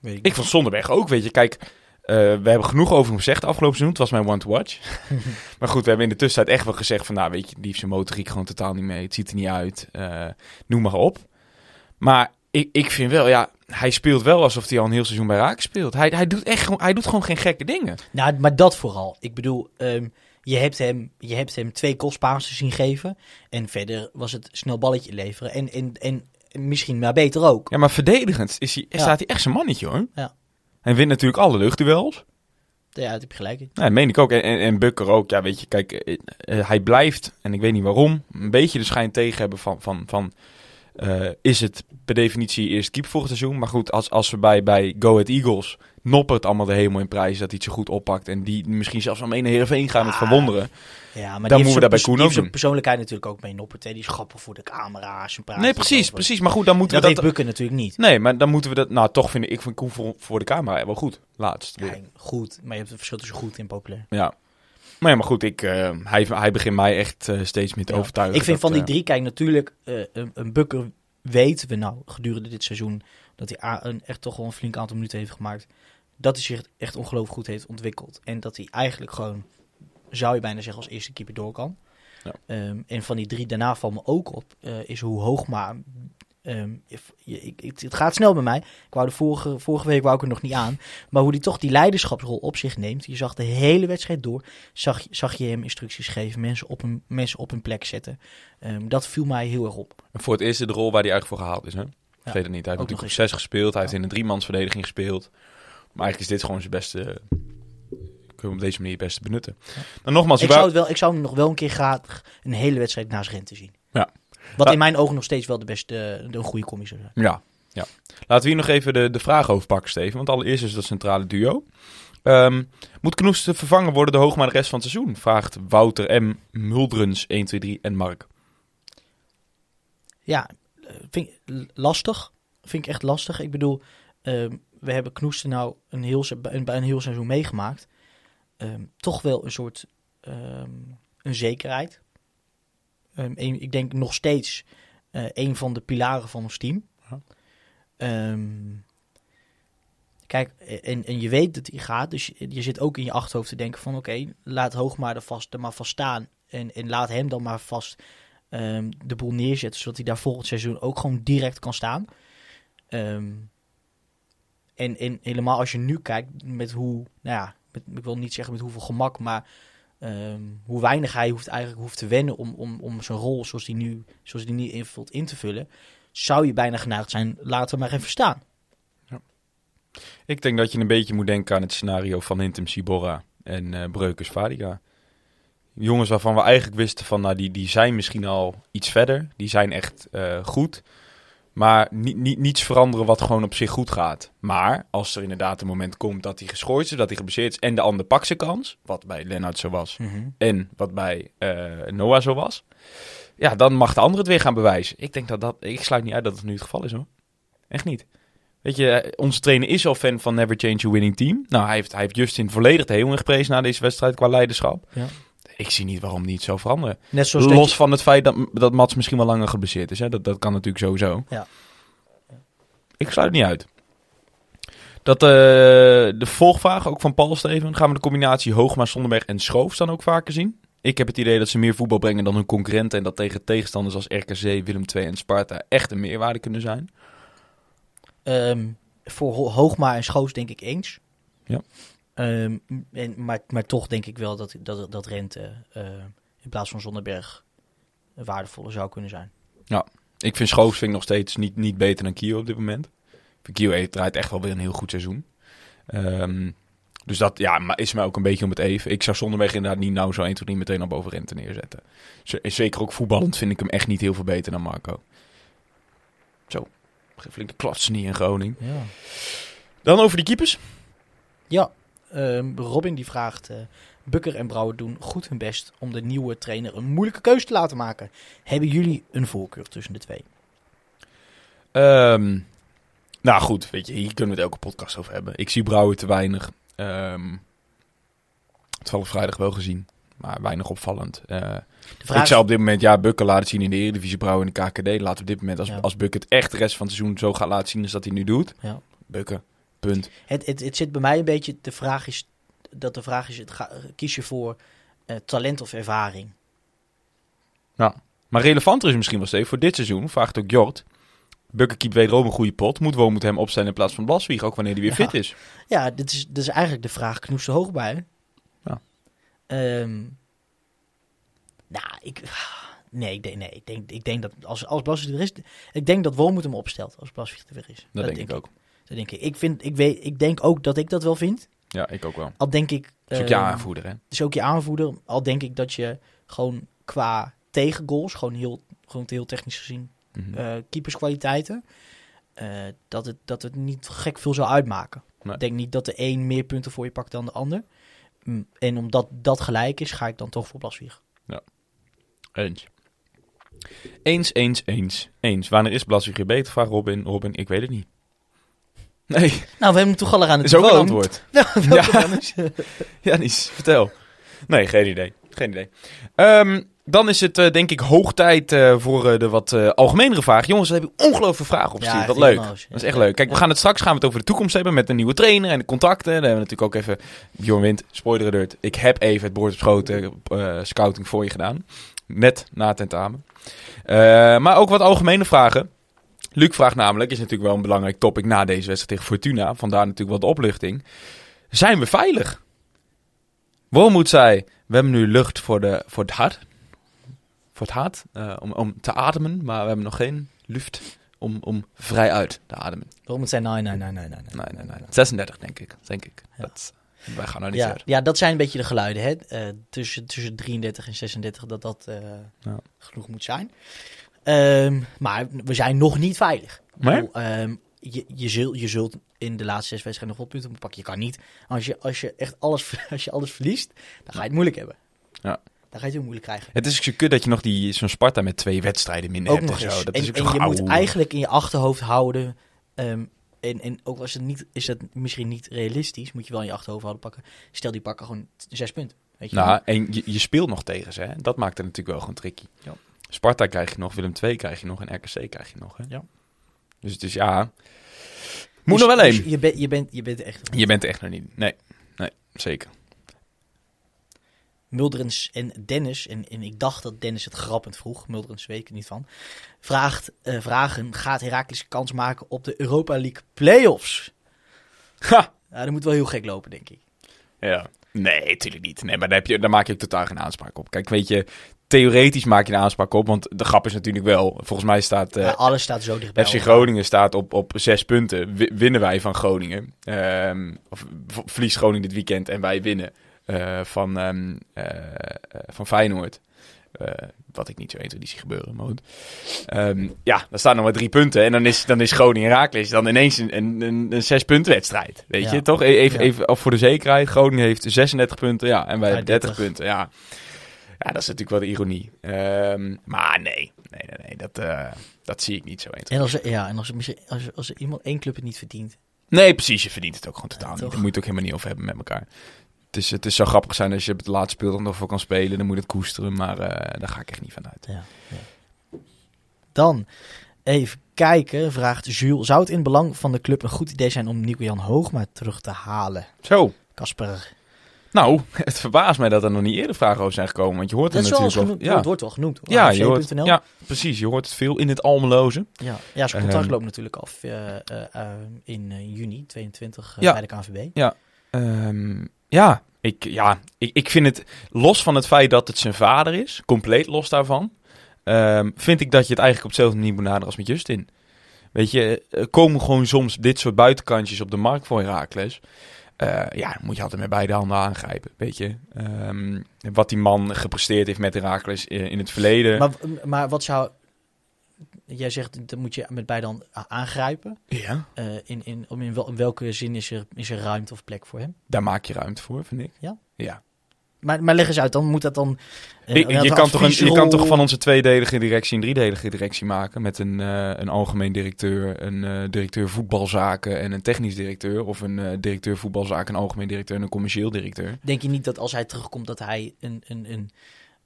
Weet Ik vond Zonderberg ook, weet je. Kijk, eh, we hebben genoeg over hem gezegd afgelopen seizoen. Het was mijn one to watch. maar goed, we hebben in de tussentijd echt wel gezegd van... Nou, weet je, die heeft zijn motoriek gewoon totaal niet mee. Het ziet er niet uit. eh, noem maar op. Maar ik, ik vind wel, ja... Hij speelt wel alsof hij al een heel seizoen bij Raak speelt. Hij, hij, doet echt gewoon, hij doet gewoon geen gekke dingen. Nou, maar dat vooral. Ik bedoel, ehm, je, hebt hem, je hebt hem twee kostpaarsen zien geven. En verder was het snel balletje leveren. En, en, en misschien maar beter ook. Ja, maar verdedigend is hij, Ja. staat hij echt zijn mannetje, hoor. Ja. Hij wint natuurlijk alle luchtduels. Ja, dat heb je gelijk dat meen ik ook. En, en, en Bukker ook. Ja, weet je, kijk, eh, eh, hij blijft, en ik weet niet waarom, een beetje de schijn tegen hebben van, van, van eh, is het per definitie eerst keep voor het seizoen. Maar goed, als, als we bij, bij Go Ahead Eagles Noppert allemaal de hemel in prijs dat hij het zo goed oppakt. En die misschien zelfs aan een Heerenveen gaan met Ah, verwonderen. Ja, maar Dan die moeten we dat Koen ook zijn persoonlijkheid natuurlijk ook mee. Noppert, hè, die is grappig voor de camera's. en praat Nee, precies, precies. Maar goed, dan moeten Dat we heeft dat... Bukken natuurlijk niet. Nee, maar dan moeten we dat... Nou, toch vind ik, ik vind Koen voor, voor de camera wel goed. Laatst. Ja, goed, maar je hebt het verschil tussen goed en populair. Ja. Maar ja, maar goed, ik, eh, hij, hij begint mij echt eh, steeds meer te Ja. overtuigen. Ik vind dat, van die eh, drie, kijk natuurlijk, een, een Bukker weten we nou gedurende dit seizoen dat hij een, echt toch wel een flink aantal minuten heeft gemaakt. Dat hij zich echt ongelooflijk goed heeft ontwikkeld. En dat hij eigenlijk gewoon, zou je bijna zeggen, als eerste keeper door kan. Ja. Ehm, en van die drie daarna valt me ook op, eh, is hoe Hoogma... ehm, if- je- ik, ik- het gaat snel bij mij. Ik wou de vorige, vorige week wou ik er nog niet aan. Maar hoe hij toch die leiderschapsrol op zich neemt. Je zag de hele wedstrijd door. Zag, je- zag je hem instructies geven. Mensen op hun, mensen op hun plek zetten. Ehm, dat viel mij heel erg op. En voor het eerst de rol waar hij eigenlijk voor gehaald is. Hè? Vergeet het niet. Hij heeft natuurlijk op zes gespeeld. Hij heeft in een driemansverdediging gespeeld. Maar eigenlijk is dit gewoon zijn beste... Kunnen we op deze manier het beste benutten. Dan nogmaals, Ik zou, het wel, ik zou hem nog wel een keer graag een hele wedstrijd naast Rente zien. Ja. Wat Ja. in mijn ogen nog steeds wel de beste, de, een goede commis zou zijn. Ja, ja. Laten we hier nog even de, de vraag over pakken, Steven. Want allereerst is dat centrale duo. Ehm, moet Knoes vervangen worden de Hoogma de rest van het seizoen? Vraagt Wouter M. Muldrens 123 en Mark. Ja, eh, vind ik lastig. Vind ik echt lastig. Ik bedoel, ehm, we hebben Knoesten nou een heel, een, een heel seizoen meegemaakt. Ehm, toch wel een soort ehm, een zekerheid. Ehm, een- ik denk nog steeds eh, een van de pilaren van ons team. Kijk, en, en je weet dat hij gaat, dus je, je zit ook in je achterhoofd te denken van oké, laat Hoogma er, vast, er maar vast staan. En, en laat hem dan maar vast de boel neerzetten, zodat hij daar volgend seizoen ook gewoon direct kan staan. Ehm, en, en helemaal als je nu kijkt met hoe, nou ja, met, ik wil niet zeggen met hoeveel gemak, maar ehm, hoe weinig hij hoeft eigenlijk hoeft te wennen om, om, om zijn rol zoals die nu, zoals die nu invult in te vullen, zou je bijna geneigd zijn, laten we maar even staan. Ik denk dat je een beetje moet denken aan het scenario van Hintem Sibora en eh Breukers Vadiga. Jongens waarvan we eigenlijk wisten van, nou, die, die zijn misschien al iets verder. Die zijn echt eh, goed. Maar ni- ni- niets veranderen wat gewoon op zich goed gaat. Maar als er inderdaad een moment komt dat hij geschorst is, dat hij geblesseerd is en de ander pakt zijn kans, wat bij Lennart zo was, en wat bij eh, Noah zo was, ja, dan mag de ander het weer gaan bewijzen. Ik denk dat dat, ik sluit niet uit dat het nu het geval is hoor. Echt niet. Weet je, eh, onze trainer is al fan van Never Change a Winning Team. Nou, hij heeft, hij heeft Justin volledig de hemel geprezen na deze wedstrijd qua leiderschap. Ja. Ik zie niet waarom die het zou veranderen. Net zoals Los je- van het feit dat, dat Mats misschien wel langer geblesseerd is. Hè? Dat, dat kan natuurlijk sowieso. Ja. Ik sluit het niet uit. Dat eh, de volgvraag, ook van Paul Steven, gaan we de combinatie Hoogma, Zonderberg en Schoof dan ook vaker zien? Ik heb het idee dat ze meer voetbal brengen dan hun concurrenten en dat tegen tegenstanders als RKC, Willem II en Sparta echt een meerwaarde kunnen zijn. Ehm, voor Ho- Hoogma en Schoos denk ik eens. Ja. Ehm, en, maar, maar toch denk ik wel dat, dat, dat Rente eh, in plaats van Zonderberg een waardevolle zou kunnen zijn. Ik vind Schoofs vind ik nog steeds niet, niet beter dan Kio op dit moment. Kio heeft- draait echt wel weer een heel goed seizoen. Ehm, dus dat ja, maar is mij ook een beetje om het even. Ik zou Zonderweg inderdaad niet nou zo 1 2 niet meteen al boven Rente neerzetten. Zeker ook voetballend vind ik hem echt niet heel veel beter dan Marco. Zo, een flinke klotsen in Groningen. Ja. Dan over die keepers. Ja, Robin die vraagt... eh, Bukker en Brouwer doen goed hun best om de nieuwe trainer een moeilijke keuze te laten maken. Hebben jullie een voorkeur tussen de twee? Ehm, nou goed, weet je, hier kunnen we het elke podcast over hebben. Ik zie Brouwer te weinig. Ehm het vrijdag wel gezien, maar weinig opvallend. Eh, ik zou op dit moment, ja, Bukker laten zien in de Eredivisie, Brouwer in de KKD. Laten we op dit moment, als, Ja. als Bukker het echt de rest van het seizoen zo gaat laten zien als dat hij nu doet. Ja. Bukker, punt. Het, het, het zit bij mij een beetje, de vraag is, dat de vraag is, het ga- kies je voor eh, talent of ervaring? Maar relevanter is misschien wel steeds voor dit seizoen, vraagt ook Jort. Bukker keept wederom een goede pot. Moet Woon moet hem opstellen in plaats van Blaswieg, ook wanneer hij weer Ja. fit is. Ja, dit is, dit is eigenlijk de vraag knoest hoog bij. Ja. Ehm, nou, ik... Nee, ik denk, nee, ik denk, ik denk dat als, als Blaswijk er is... Ik denk dat Wormoed hem opstelt als Blaswijk er weer is. Dat, denk ik ook. Dat denk ik. Ik, vind, ik, weet, ik denk ook dat ik dat wel vind. Ja, ik ook wel. Al denk ik... Is ook je ehm, aanvoerder, hè? Is ook je aanvoerder. Al denk ik dat je gewoon qua tegengoals, gewoon heel, gewoon heel technisch gezien, Mhm. eh, keeperskwaliteiten, eh, dat, het, dat het niet gek veel zou uitmaken. Nee. Ik denk niet dat de een meer punten voor je pakt dan de ander. Mm, En omdat dat gelijk is, ga ik dan toch voor Blaswieg. Eens. Eens, eens, eens. Eens. Wanneer is Blaswieg beter? Vraagt Robin. Robin, ik weet het niet. Nee, Nou, we hebben hem toevallig aan het is ook een telefoon. antwoord. Welke Ja. dan is? Ja, niets. Vertel. Nee, geen idee. Geen idee. Ehm, dan is het eh, denk ik hoog tijd eh, voor eh, de wat algemenere vraag. Jongens, we hebben ongelooflijk vragen opgestuurd. Ja, wat leuk. wel. Dat is echt leuk. Kijk, we gaan het straks gaan we het over de toekomst hebben met een nieuwe trainer en de contacten. Daar hebben we natuurlijk ook even, Bjorn Wind, spoiler. Ik heb even het boord op schoten scouting voor je gedaan. Net na het tentamen. Maar ook wat algemene vragen. Luc vraagt namelijk, is natuurlijk wel een belangrijk topic na deze wedstrijd tegen Fortuna. Vandaar natuurlijk wel de opluchting. Zijn we veilig? Wormoed zei, we hebben nu lucht voor, de, voor het hart. Voor het hart, eh, om, om te ademen. Maar we hebben nog geen lucht om, om vrij uit te ademen. Waarom het zijn? Nee, nee, nee, nee, nee. Nee, nee, nee. 36 denk ik. Denk ik. Ja. Dat, wij gaan nou niet Ja, ver. ja, dat zijn een beetje de geluiden. Hè? Eh, tussen, tussen 33 en 36 dat dat eh, Ja. genoeg moet zijn. Ehm, maar we zijn nog niet veilig. Ik Nee? bedoel, ehm, je, je, zult, je zult in de laatste zes wedstrijden nog wel punten pakken. Je kan niet. Als je, als je echt alles, als je alles verliest, dan ga je het moeilijk hebben. Ja. Dan ga je het heel moeilijk krijgen. Het is ook zo kut dat je nog die, zo'n Sparta met twee wedstrijden minder ook hebt nog en eens. zo. Dat en is ook en je moet eigenlijk in je achterhoofd houden. ehm, en, en ook als het niet, is dat misschien niet realistisch, moet je wel in je achterhoofd houden pakken. Stel die pakken gewoon zes punten. Weet je wel. Nou, en je, je speelt nog tegen ze, hè? Dat maakt het natuurlijk wel gewoon tricky. Ja. Sparta krijg je nog, Willem II krijg je nog en RKC krijg je nog, hè? Ja. Dus het is ja... Moet Dus- nog wel dus één. je, bent je, bent je bent er echt. Je bent er echt nog niet. Nee, nee, zeker. Muldrens en Dennis, en, en ik dacht dat Dennis het grappend vroeg, Muldrens weet ik er niet van, vraagt, eh, vragen, gaat Herakles kans maken op de Europa League playoffs? Ha! Ja, dat moet wel heel gek lopen, denk ik. Ja. Nee, natuurlijk niet. Nee, maar daar, heb je, daar maak je ook totaal geen aanspraak op. Kijk, weet je, theoretisch maak je een aanspraak op, want de grap is natuurlijk wel, volgens mij staat... eh, alles staat zo dichtbij. FC. Groningen staat op, op zes punten. Wi- winnen wij van Groningen. Ehm, of verliest Groningen dit weekend en wij winnen eh, van, eh, van Feyenoord. Wat ik niet zo 1, 2, 3 zie gebeuren. Maar goed. Ehm, ja, dan staan nog maar drie punten. En dan is, dan is Groningen Raakles dan ineens een, een, een, een zes punten wedstrijd. Weet Ja. je, toch? E- Even, even of voor de zekerheid. Groningen heeft 36 punten. Ja, en wij hebben 30 30. punten. Ja. Ja, dat is natuurlijk wel de ironie. Ehm, maar nee, nee, nee, nee. Dat, eh, dat zie ik niet zo 1, 2, En als er, ja, en als er, misschien- als, er- als er iemand één club het niet verdient. Nee, precies. Je verdient het ook gewoon totaal Ja, niet. Daar moet je het ook helemaal niet over hebben met elkaar. Het is, het is zo grappig zijn als je het laatste speeldag nog voor kan spelen. Dan moet het koesteren, maar eh, daar ga ik echt niet van uit. Ja, ja. Dan even kijken, vraagt Jules. Zou het in belang van de club een goed idee zijn om Nico-Jan Hoogma terug te halen? Zo. Kasper, Nou, het verbaast mij dat er nog niet eerder vragen over zijn gekomen. Want je hoort het is wel natuurlijk genoemd. wel. Het wordt wel genoemd. op Ja, je hoort, ja, precies. Je hoort het veel in het Almeloze. Ja, ja zijn contract Ehm, loopt natuurlijk af eh, eh, eh, in juni 22 eh, Ja. bij de KNVB. Ehm, ja, ik, ja ik, ik vind het, los van het feit dat het zijn vader is, compleet los daarvan, ehm, vind ik dat je het eigenlijk op dezelfde manier moet naderen als met Justin. Weet je, er komen gewoon soms dit soort buitenkantjes op de markt voor Herakles. Eh ja, moet je altijd met beide handen aangrijpen, weet je. Ehm, wat die man gepresteerd heeft met Herakles in, in het verleden. Maar, maar wat zou... Jij zegt, dat moet je met beide handen aangrijpen. ja, Eh, in, in, in, wel, in welke zin is er, is er ruimte of plek voor hem? daar maak je ruimte voor, vind ik. Ja? Ja. Maar, maar leg eens uit, dan moet dat dan... een je, kan toch een, je kan toch van onze tweedelige directie een driedelige directie maken. Met een, eh, een algemeen directeur, een eh, directeur voetbalzaken en een technisch directeur. Of een eh, directeur voetbalzaken, een algemeen directeur en een commercieel directeur. Denk je niet dat als hij terugkomt dat hij een, een, een,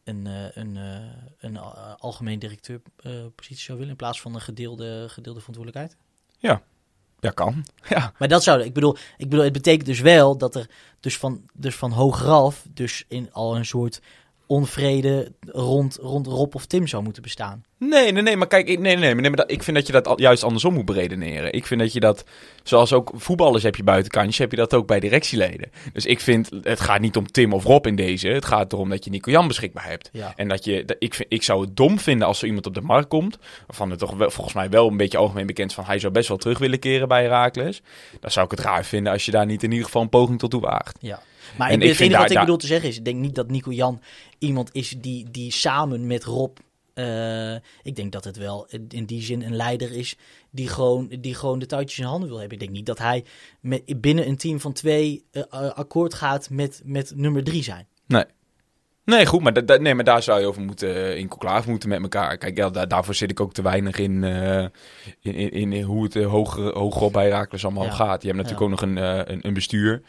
een, eh, een, eh, een, eh, algemeen directeur eh, positie zou willen in plaats van een gedeelde, gedeelde verantwoordelijkheid? Ja, kan. Ja, Maar dat zou, ik bedoel, ik bedoel, het betekent dus wel dat er dus van, dus van hogeraf dus in al een soort onvrede rond, rond Rob of Tim zou moeten bestaan. Nee, nee, nee, maar kijk, ik- nee, nee, nee, maar dat, ik vind dat je dat juist andersom moet beredeneren. Ik vind dat je dat, zoals ook voetballers heb je buitenkantjes, heb je dat ook bij directieleden. Dus ik vind, het gaat niet om Tim of Rob in deze. Het gaat erom dat je Nico Jan beschikbaar hebt. Ja. En dat je, dat- ik, vind, ik zou het dom vinden als er iemand op de markt komt, waarvan het toch wel, volgens mij wel een beetje algemeen bekend is van hij zou best wel terug willen keren bij Herakles. Dan zou ik het raar vinden als je daar niet in ieder geval een poging tot toe waagt. Ja. Maar En ik, het enige daar- wat ik daar- bedoel te zeggen is, ik denk niet dat Nico Jan iemand is die, die samen met Rob, eh, ik denk dat het wel in die zin een leider is die gewoon, die gewoon de touwtjes in handen wil hebben. Ik denk niet dat hij met, binnen een team van twee eh, akkoord gaat met, met nummer drie zijn. Nee, goed, maar, da- nee, maar daar zou je over moeten, eh, in conclave moeten met elkaar. Kijk, ja, da- daarvoor zit ik ook te weinig in, in, in, in hoe het hoger, bij Herakles allemaal Ja. gaat. Je hebt natuurlijk Ja. ook nog een, een, een bestuur.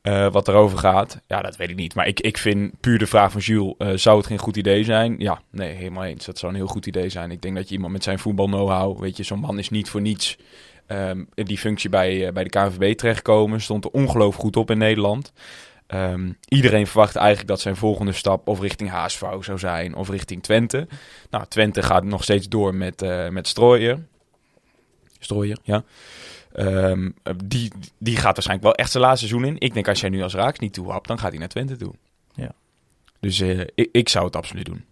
Eh, wat erover gaat. Ja, dat weet ik niet. Maar ik, ik vind puur de vraag van Jules, eh, zou het geen goed idee zijn? Ja, nee, helemaal eens. Dat zou een heel goed idee zijn. Ik denk dat je iemand met zijn voetbal know-how, weet je, zo'n man is niet voor niets ehm, die functie bij, eh, bij de KNVB terechtgekomen. Stond er ongelooflijk goed op in Nederland. Ehm, iedereen verwacht eigenlijk dat zijn volgende stap of richting HSV zou zijn of richting Twente. Nou, Twente gaat nog steeds door met, met Strooier. Strooier, ja. Ehm, die, die gaat waarschijnlijk wel echt zijn laatste seizoen in. Ik denk als jij nu als Raaks niet toe hebt, dan gaat hij naar Twente toe. Ja. Dus eh, ik, ik zou het absoluut doen.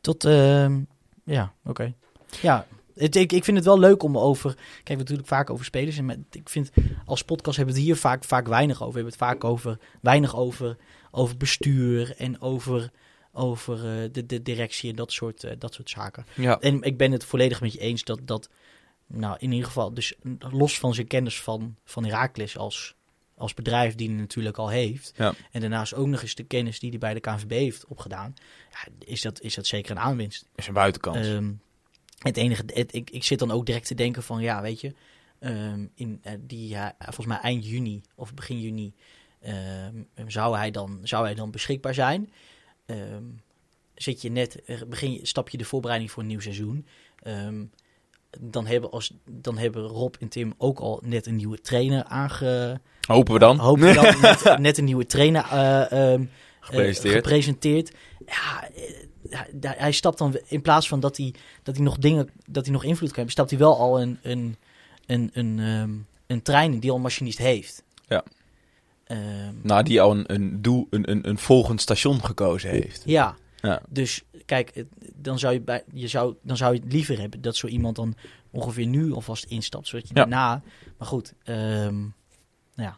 Tot, ehm, ja, oké. Ja, het, ik, ik vind het wel leuk om over... Kijk, we natuurlijk vaak over spelers. En met, ik vind, als podcast hebben we het hier vaak, vaak weinig over. We hebben het vaak over, weinig over, over bestuur en over, over eh, de, de directie en dat soort, eh, dat soort zaken. Ja. En ik ben het volledig met je eens dat, dat nou, in ieder geval, dus los van zijn kennis van, van Heracles als, als bedrijf die hij natuurlijk al heeft. Ja. En daarnaast ook nog eens de kennis die hij bij de KNVB heeft opgedaan. Ja, is, dat, is dat zeker een aanwinst. is een buitenkant. Ehm, het enige, het, ik, ik zit dan ook direct te denken van, ja, weet je, ehm, in eh, die, ja, volgens mij eind juni of begin juni ehm, zou, hij dan, zou hij dan beschikbaar zijn. Zit je net, begin stap je de voorbereiding voor een nieuw seizoen. Dan, hebben als, dan hebben Rob en Tim ook al net een nieuwe trainer aange... Hopen we dan. Hopen we dan net, net een nieuwe trainer eh, ehm, eh, Gepresenteerd. gepresenteerd. Ja, eh, hij- stapt dan in plaats van dat hij, dat hij nog dingen, dat hij nog invloed kan hebben, stapt hij wel al een, een, een, een, ehm, een trein in die al een machinist heeft. Ja. Nou, die al een, een, doel, een, een, een volgend station gekozen heeft. ja. Ja. Dus kijk, dan zou, je bij, je zou, dan zou je het liever hebben dat zo iemand dan ongeveer nu alvast instapt, zodat je Ja. daarna... Maar goed, ehm, nou ja.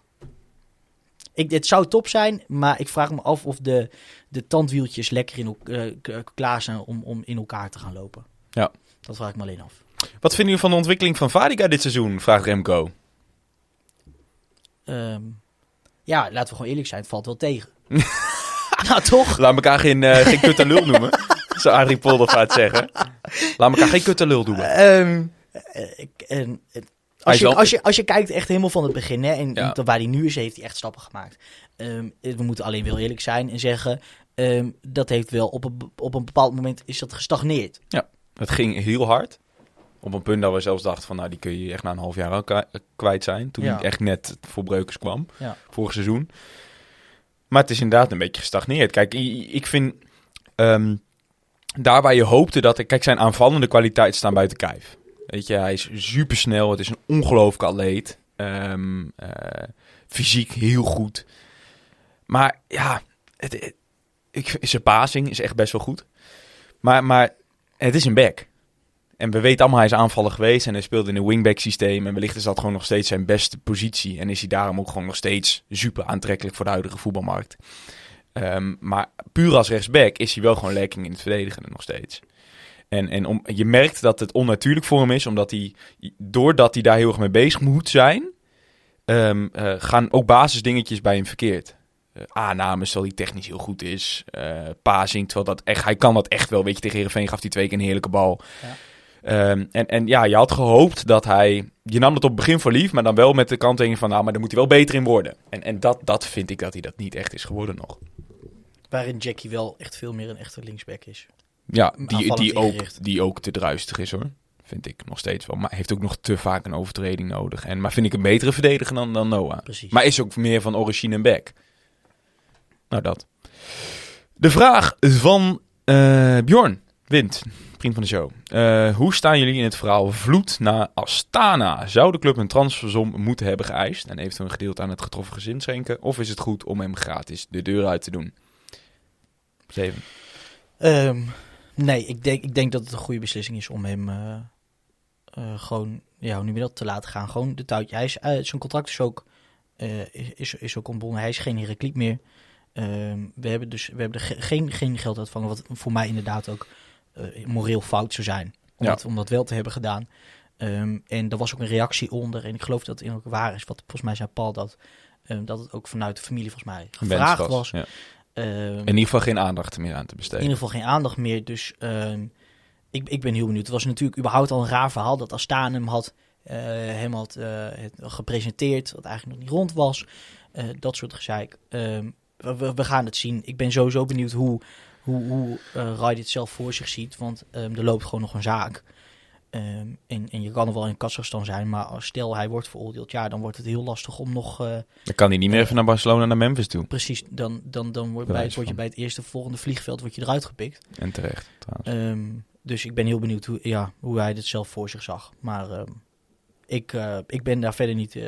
Ik, het zou top zijn, maar ik vraag me af of de, de tandwieltjes lekker in, k- klaar zijn om, om in elkaar te gaan lopen. Ja. Dat vraag ik me alleen af. Wat vinden jullie van de ontwikkeling van Vadica dit seizoen? Vraagt Remco. Ehm, ja, laten we gewoon eerlijk zijn, het valt wel tegen. nou, toch? Laat elkaar geen, eh geen kut en lul noemen. Zou Adrie Poldervaart zeggen. Laat elkaar geen kut en lul noemen. Ehm, eh, ik- en, eh, als, je, als, je, als je kijkt echt helemaal van het begin, hè, en Ja. tot waar hij nu is, heeft hij echt stappen gemaakt. Ehm, we moeten alleen wel eerlijk zijn en zeggen, ehm, dat heeft wel op een, op een bepaald moment is dat gestagneerd. Het ging heel hard. Op een punt dat we zelfs dachten van, nou, die kun je echt na een half jaar al kwijt zijn. Toen Ja. hij echt net voor Breukers kwam, Ja. vorig seizoen. Maar het is inderdaad een beetje gestagneerd. Kijk, ik vind, ehm, daar waar je hoopte dat... Kijk, zijn aanvallende kwaliteiten staan buiten kijf. Weet je, hij is supersnel. Het is een ongelooflijke atleet. Ehm, eh, fysiek heel goed. Maar ja, het, ik, zijn passing is echt best wel goed. Maar, maar het is een back. En we weten allemaal, hij is aanvaller geweest en hij speelde in een wingback systeem. En wellicht is dat gewoon nog steeds zijn beste positie. En is hij daarom ook gewoon nog steeds super aantrekkelijk voor de huidige voetbalmarkt. Ehm, maar puur als rechtsback is hij wel gewoon lekking in het verdedigende nog steeds. En, en om, je merkt dat het onnatuurlijk voor hem is, omdat hij, doordat hij daar heel erg mee bezig moet zijn, ehm, eh, gaan ook basisdingetjes bij hem verkeerd. Eh, aannames, terwijl hij technisch heel goed is. eh passing, terwijl dat echt, hij kan dat echt wel. Weet je, tegen Heerenveen gaf hij twee keer een heerlijke bal. Ja. Ehm, en, en ja, je had gehoopt dat hij... Je nam het op het begin voor lief, maar dan wel met de kanttekening van... Nou, maar daar moet hij wel beter in worden. En, en dat, dat vind ik dat hij dat niet echt is geworden nog. Waarin Jackie wel echt veel meer een echte linksback is. Ja, die, die, ook, die ook te druistig is hoor. Vind ik nog steeds wel. Maar heeft ook nog te vaak een overtreding nodig. En, maar vind ik een betere verdediger dan, dan Noah. Precies. Maar is ook meer van origine en back. Nou, dat. De vraag van eh, Bjorn Wind, vriend van de show. Eh, hoe staan jullie in het verhaal vloed naar Astana? Zou de club een transfersom moeten hebben geëist en eventueel een gedeelte aan het getroffen gezin schenken? Of is het goed om hem gratis de deur uit te doen? Zeven. Ehm, nee, ik denk, ik denk dat het een goede beslissing is om hem eh, eh, gewoon, ja, je dat, te laten gaan. Gewoon de touwtje. Zijn contract is ook, is, is ook ontbonden. Hij is geen Herakliet meer. Ehm, we hebben dus we hebben er ge- geen, geen geld uitvangen, wat voor mij inderdaad ook moreel fout zou zijn. Om, Ja. dat, om dat wel te hebben gedaan. Ehm, en er was ook een reactie onder. En ik geloof dat het in ook waar is. Wat volgens mij zei Paul dat, ehm, dat het ook vanuit de familie volgens mij gevraagd was. Ja. Ehm, In ieder geval geen aandacht meer aan te in besteden. ieder geval geen aandacht meer. Dus ik, ik ben heel benieuwd. Het was natuurlijk überhaupt al een raar verhaal dat Astana hem had, eh, eh, het gepresenteerd, wat eigenlijk nog niet rond was. Eh, dat soort gezeik. We, we gaan het zien. Ik ben sowieso benieuwd hoe, hoe, hoe eh, Rai dit zelf voor zich ziet. Want ehm, er loopt gewoon nog een zaak. Ehm, en, en je kan er wel in Kazachstan zijn, maar als stel hij wordt veroordeeld, ja, dan wordt het heel lastig om nog eh, Dan kan hij niet meer even naar Barcelona, naar Memphis toe. precies, dan, dan, dan word, bij, word je bij het eerste volgende vliegveld word je eruit gepikt. En terecht, trouwens. Ehm, dus ik ben heel benieuwd hoe, ja, hoe hij dit zelf voor zich zag. Maar ik, eh, ik ben daar verder niet, eh,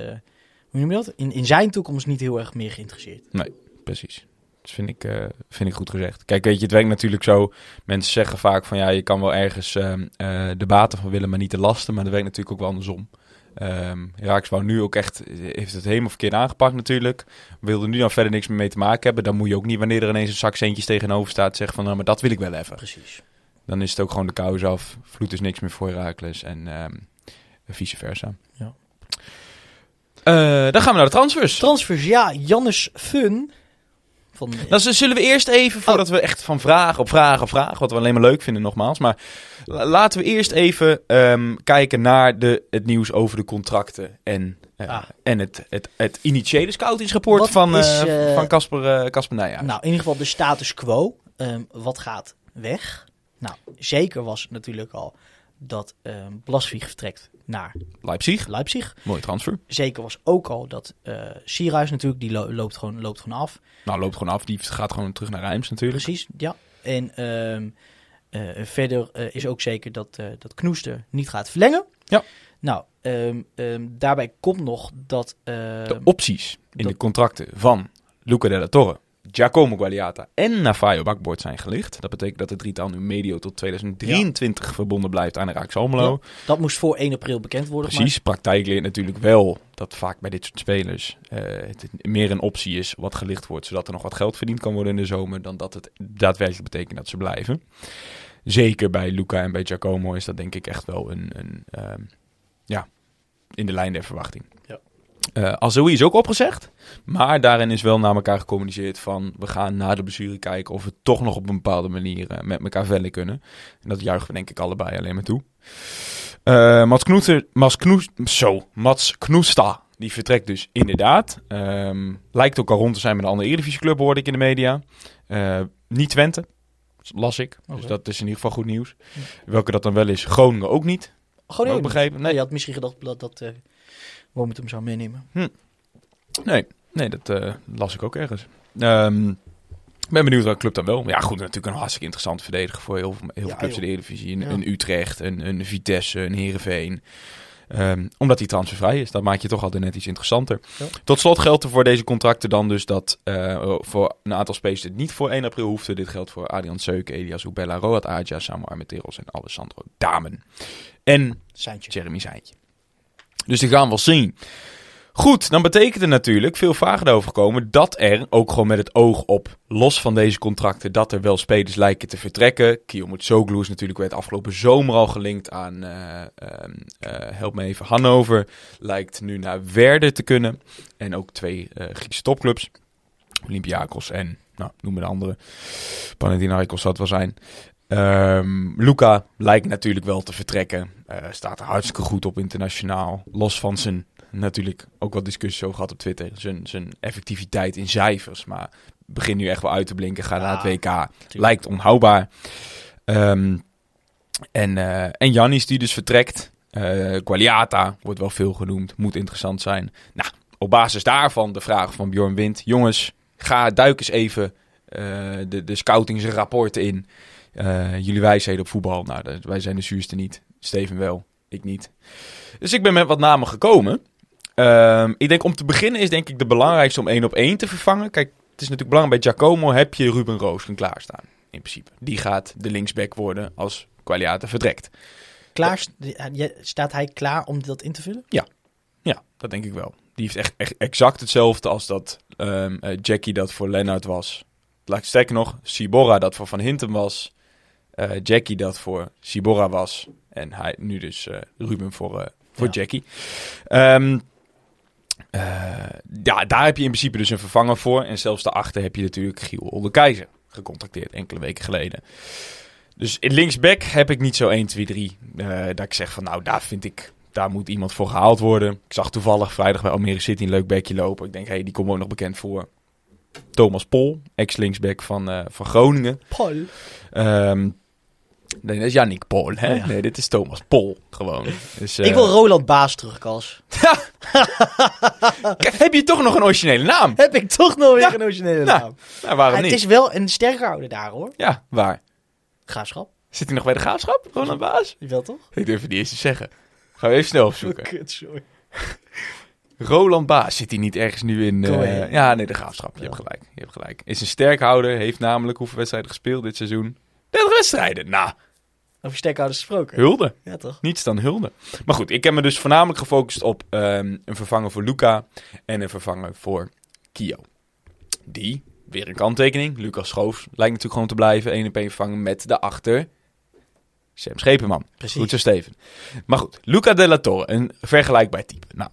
hoe noem je dat? In, in zijn toekomst niet heel erg meer geïnteresseerd. Precies. Dat vind ik, eh, vind ik goed gezegd. Kijk, weet je, het werkt natuurlijk zo. Mensen zeggen vaak van ja, je kan wel ergens ehm, eh, de baten van willen, maar niet de lasten. Maar dat werkt natuurlijk ook wel andersom. Ehm Raaks wou nu ook echt, heeft het helemaal verkeerd aangepakt natuurlijk. Wilde nu dan verder niks meer mee te maken hebben. Dan moet je ook niet, wanneer er ineens een zak centjes tegenover staat, zeggen van nou, maar dat wil ik wel even. Precies. Dan is het ook gewoon de kous af. Vloed is niks meer voor Herakles en ehm, vice versa. Ja. Eh, dan gaan we naar de transfers. Transfers, ja, Jannes Fun. Van, Dan zullen we eerst even, voordat we echt van vraag op vraag op vraag, wat we alleen maar leuk vinden nogmaals, maar la- laten we eerst even ehm, kijken naar de, het nieuws over de contracten en, eh, Ah. en het, het, het initiële scoutingsrapport Wat van is, eh, eh, van Casper eh, Casper Nijhuis. Nou, in ieder geval de status quo. Ehm, wat gaat weg? Nou, zeker was natuurlijk al dat Blasvig vertrekt naar Leipzig, Leipzig. mooi transfer. Zeker was ook al dat eh Sierhuis natuurlijk, die lo- loopt, gewoon, loopt gewoon af. Nou, loopt gewoon af, die gaat gewoon terug naar Rijms natuurlijk. Precies, ja. En ehm, eh, verder eh, is ook zeker dat, eh dat Knoester niet gaat verlengen. Ja. Nou, ehm, ehm, daarbij komt nog dat... De opties in dat- de contracten van Luca della Torre, Giacomo Guagliata en Navajo Bakboord zijn gelicht. Dat betekent dat de drietal nu medio tot 2023 verbonden blijft aan de Raaks Almelo. dat moest voor 1 april bekend worden. Precies, praktijk leert natuurlijk wel dat vaak bij dit soort spelers eh, het meer een optie is wat gelicht wordt, zodat er nog wat geld verdiend kan worden in de zomer, dan dat het daadwerkelijk betekent dat ze blijven. Zeker bij Luca en bij Giacomo is dat denk ik echt wel een, een ehm, ja, in de lijn der verwachting. Ja. Eh, Azoui is ook opgezegd, maar daarin is wel naar elkaar gecommuniceerd van we gaan na de blessure kijken of we toch nog op een bepaalde manier eh, met elkaar verder kunnen. En dat juichen we denk ik allebei alleen maar toe. Eh, Mats Knoester, Mats Knoes, zo, Mats Knoesta, die vertrekt dus inderdaad. Ehm, lijkt ook al rond te zijn met een andere Eredivisieclub, hoorde ik in de media. Niet Twente, las ik. Dus dat is in ieder geval goed nieuws. Welke dat dan wel is, Groningen ook niet. Gewoon ook begrepen. Nee, Nee, je had misschien gedacht dat, dat eh Wormt hem zou meenemen. nee, nee dat eh, las ik ook ergens. Ik ben benieuwd welke club dan wel. Ja, goed, natuurlijk een hartstikke interessant verdediger voor heel, veel- heel veel clubs in de. Eredivisie. Een, Ja. een Utrecht, een, een Vitesse, een Heerenveen. Ehm, omdat hij transfervrij is. Dat maakt je toch altijd net iets interessanter. Ja. Tot slot geldt er voor deze contracten dan dus dat eh, voor een aantal spelers het niet voor 1 april hoefde. Dit geldt voor Adrian Seuken, Elias Ubella, Roat Adja, Samu Armenteros en Alessandro Damen. En Seintje. Jeremy Seintje. Dus die gaan we wel zien. Goed, dan betekent het natuurlijk, veel vragen erover komen, dat er, ook gewoon met het oog op, los van deze contracten, dat er wel spelers lijken te vertrekken. Kiyomut Soglu is natuurlijk werd afgelopen zomer al gelinkt aan, eh, ehm, eh, help me even, Hannover. Lijkt nu naar Werder te kunnen. En ook twee eh, Griekse topclubs. Olympiakos en, nou, noem maar de andere. Panathinaikos zal het wel zijn. Ehm Luca lijkt natuurlijk wel te vertrekken. Eh, staat er hartstikke goed op internationaal. Los van zijn, natuurlijk ook wat discussies over gehad op Twitter. Zijn, zijn effectiviteit in cijfers. Maar begint nu echt wel uit te blinken. Ga naar het WK. Lijkt onhoudbaar. Ehm, en, eh en Jannis die dus vertrekt. Gualiata wordt wel veel genoemd. Moet interessant zijn. Nou, op basis daarvan de vraag van Bjorn Wind. Jongens, ga duik eens even eh, de, de scoutingsrapporten in. Eh, jullie wijsheden op voetbal. Nou, wij zijn de zuurste niet. Steven wel, ik niet. Dus ik ben met wat namen gekomen. Ehm, ik denk om te beginnen is denk ik de belangrijkste om één op één te vervangen. Kijk, het is natuurlijk belangrijk bij Giacomo heb je Ruben Roosken klaarstaan. In principe. Die gaat de linksback worden als Qualiata vertrekt. Klaar, ja, staat hij klaar om dat in te vullen? Ja, dat denk ik wel. Die heeft echt, echt exact hetzelfde als dat ehm, eh, Jackie dat voor Lennart was. Laat ik sterker nog, Sibora dat voor Van Hintem was. Eh, Jackie dat voor Sibora was. En hij nu dus eh, Ruben voor, eh, voor Ja. Jackie. Ehm, eh, ja, daar heb je in principe dus een vervanger voor. En zelfs daarachter heb je natuurlijk Giel Olde Keizer gecontracteerd enkele weken geleden. Dus in linksback heb ik niet zo 1, 2, 3 eh, dat ik zeg van nou, daar vind ik daar moet iemand voor gehaald worden. Ik zag toevallig vrijdag bij Almere City een leuk bekje lopen. Ik denk, hé, hey, die komt ook nog bekend voor. Thomas Pol, ex-linksback van, van Groningen. Paul. Ehm, nee, dat is Yannick Pol. Hè? Oh ja. Nee, dit is Thomas Pol gewoon. Dus, eh, Ik wil Roland Baas terug, Kas. Kijk, Heb je toch nog een originele naam? Heb ik toch nog weer Ja. een originele Ja. naam. Nou, waarom het niet? is wel een sterke oude daar, hoor. Ja, waar? Graafschap. Zit hij nog bij de graafschap? Roland Baas? Wel toch? Ik durf het niet eens te zeggen. Gaan we even snel opzoeken. Kut, sorry. Roland Baas zit hij niet ergens nu in... eh, ja, nee, de graafschap. Je Ja. hebt gelijk. Je hebt gelijk. Is een sterkhouder. Heeft namelijk hoeveel wedstrijden gespeeld dit seizoen? 30 wedstrijden. Nou, Over sterkhouders gesproken. hulde. Ja, toch? Niets dan hulde. Maar goed, ik heb me dus voornamelijk gefocust op ehm, een vervanger voor Luca en een vervanger voor Kio. Die, weer een kanttekening, Lucas Schoof lijkt natuurlijk gewoon te blijven. 1 op 1 vervangen met de achter Sam Schepenman. Precies. Goed zo, Steven. Maar goed, Luca de la Torre, een vergelijkbaar type. Nou,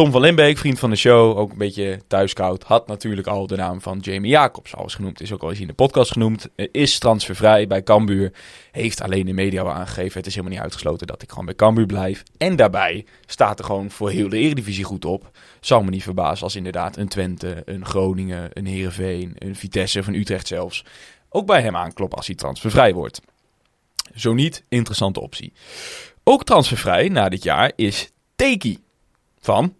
Tom van Limbeek, vriend van de show, ook een beetje thuiskoud, had natuurlijk al de naam van Jamie Jacobs al eens genoemd. Is ook al eens in de podcast genoemd. Eh, Is transfervrij bij Cambuur. Heeft alleen de media al aangegeven. Het is helemaal niet uitgesloten dat ik gewoon bij Cambuur blijf. En daarbij staat er gewoon voor heel de Eredivisie goed op. Zal me niet verbazen als inderdaad een Twente, een Groningen, een Heerenveen, een Vitesse of een Utrecht zelfs. Ook bij hem aankloppen als hij transfervrij wordt. Zo niet, interessante optie. Ook transfervrij na dit jaar is Teki van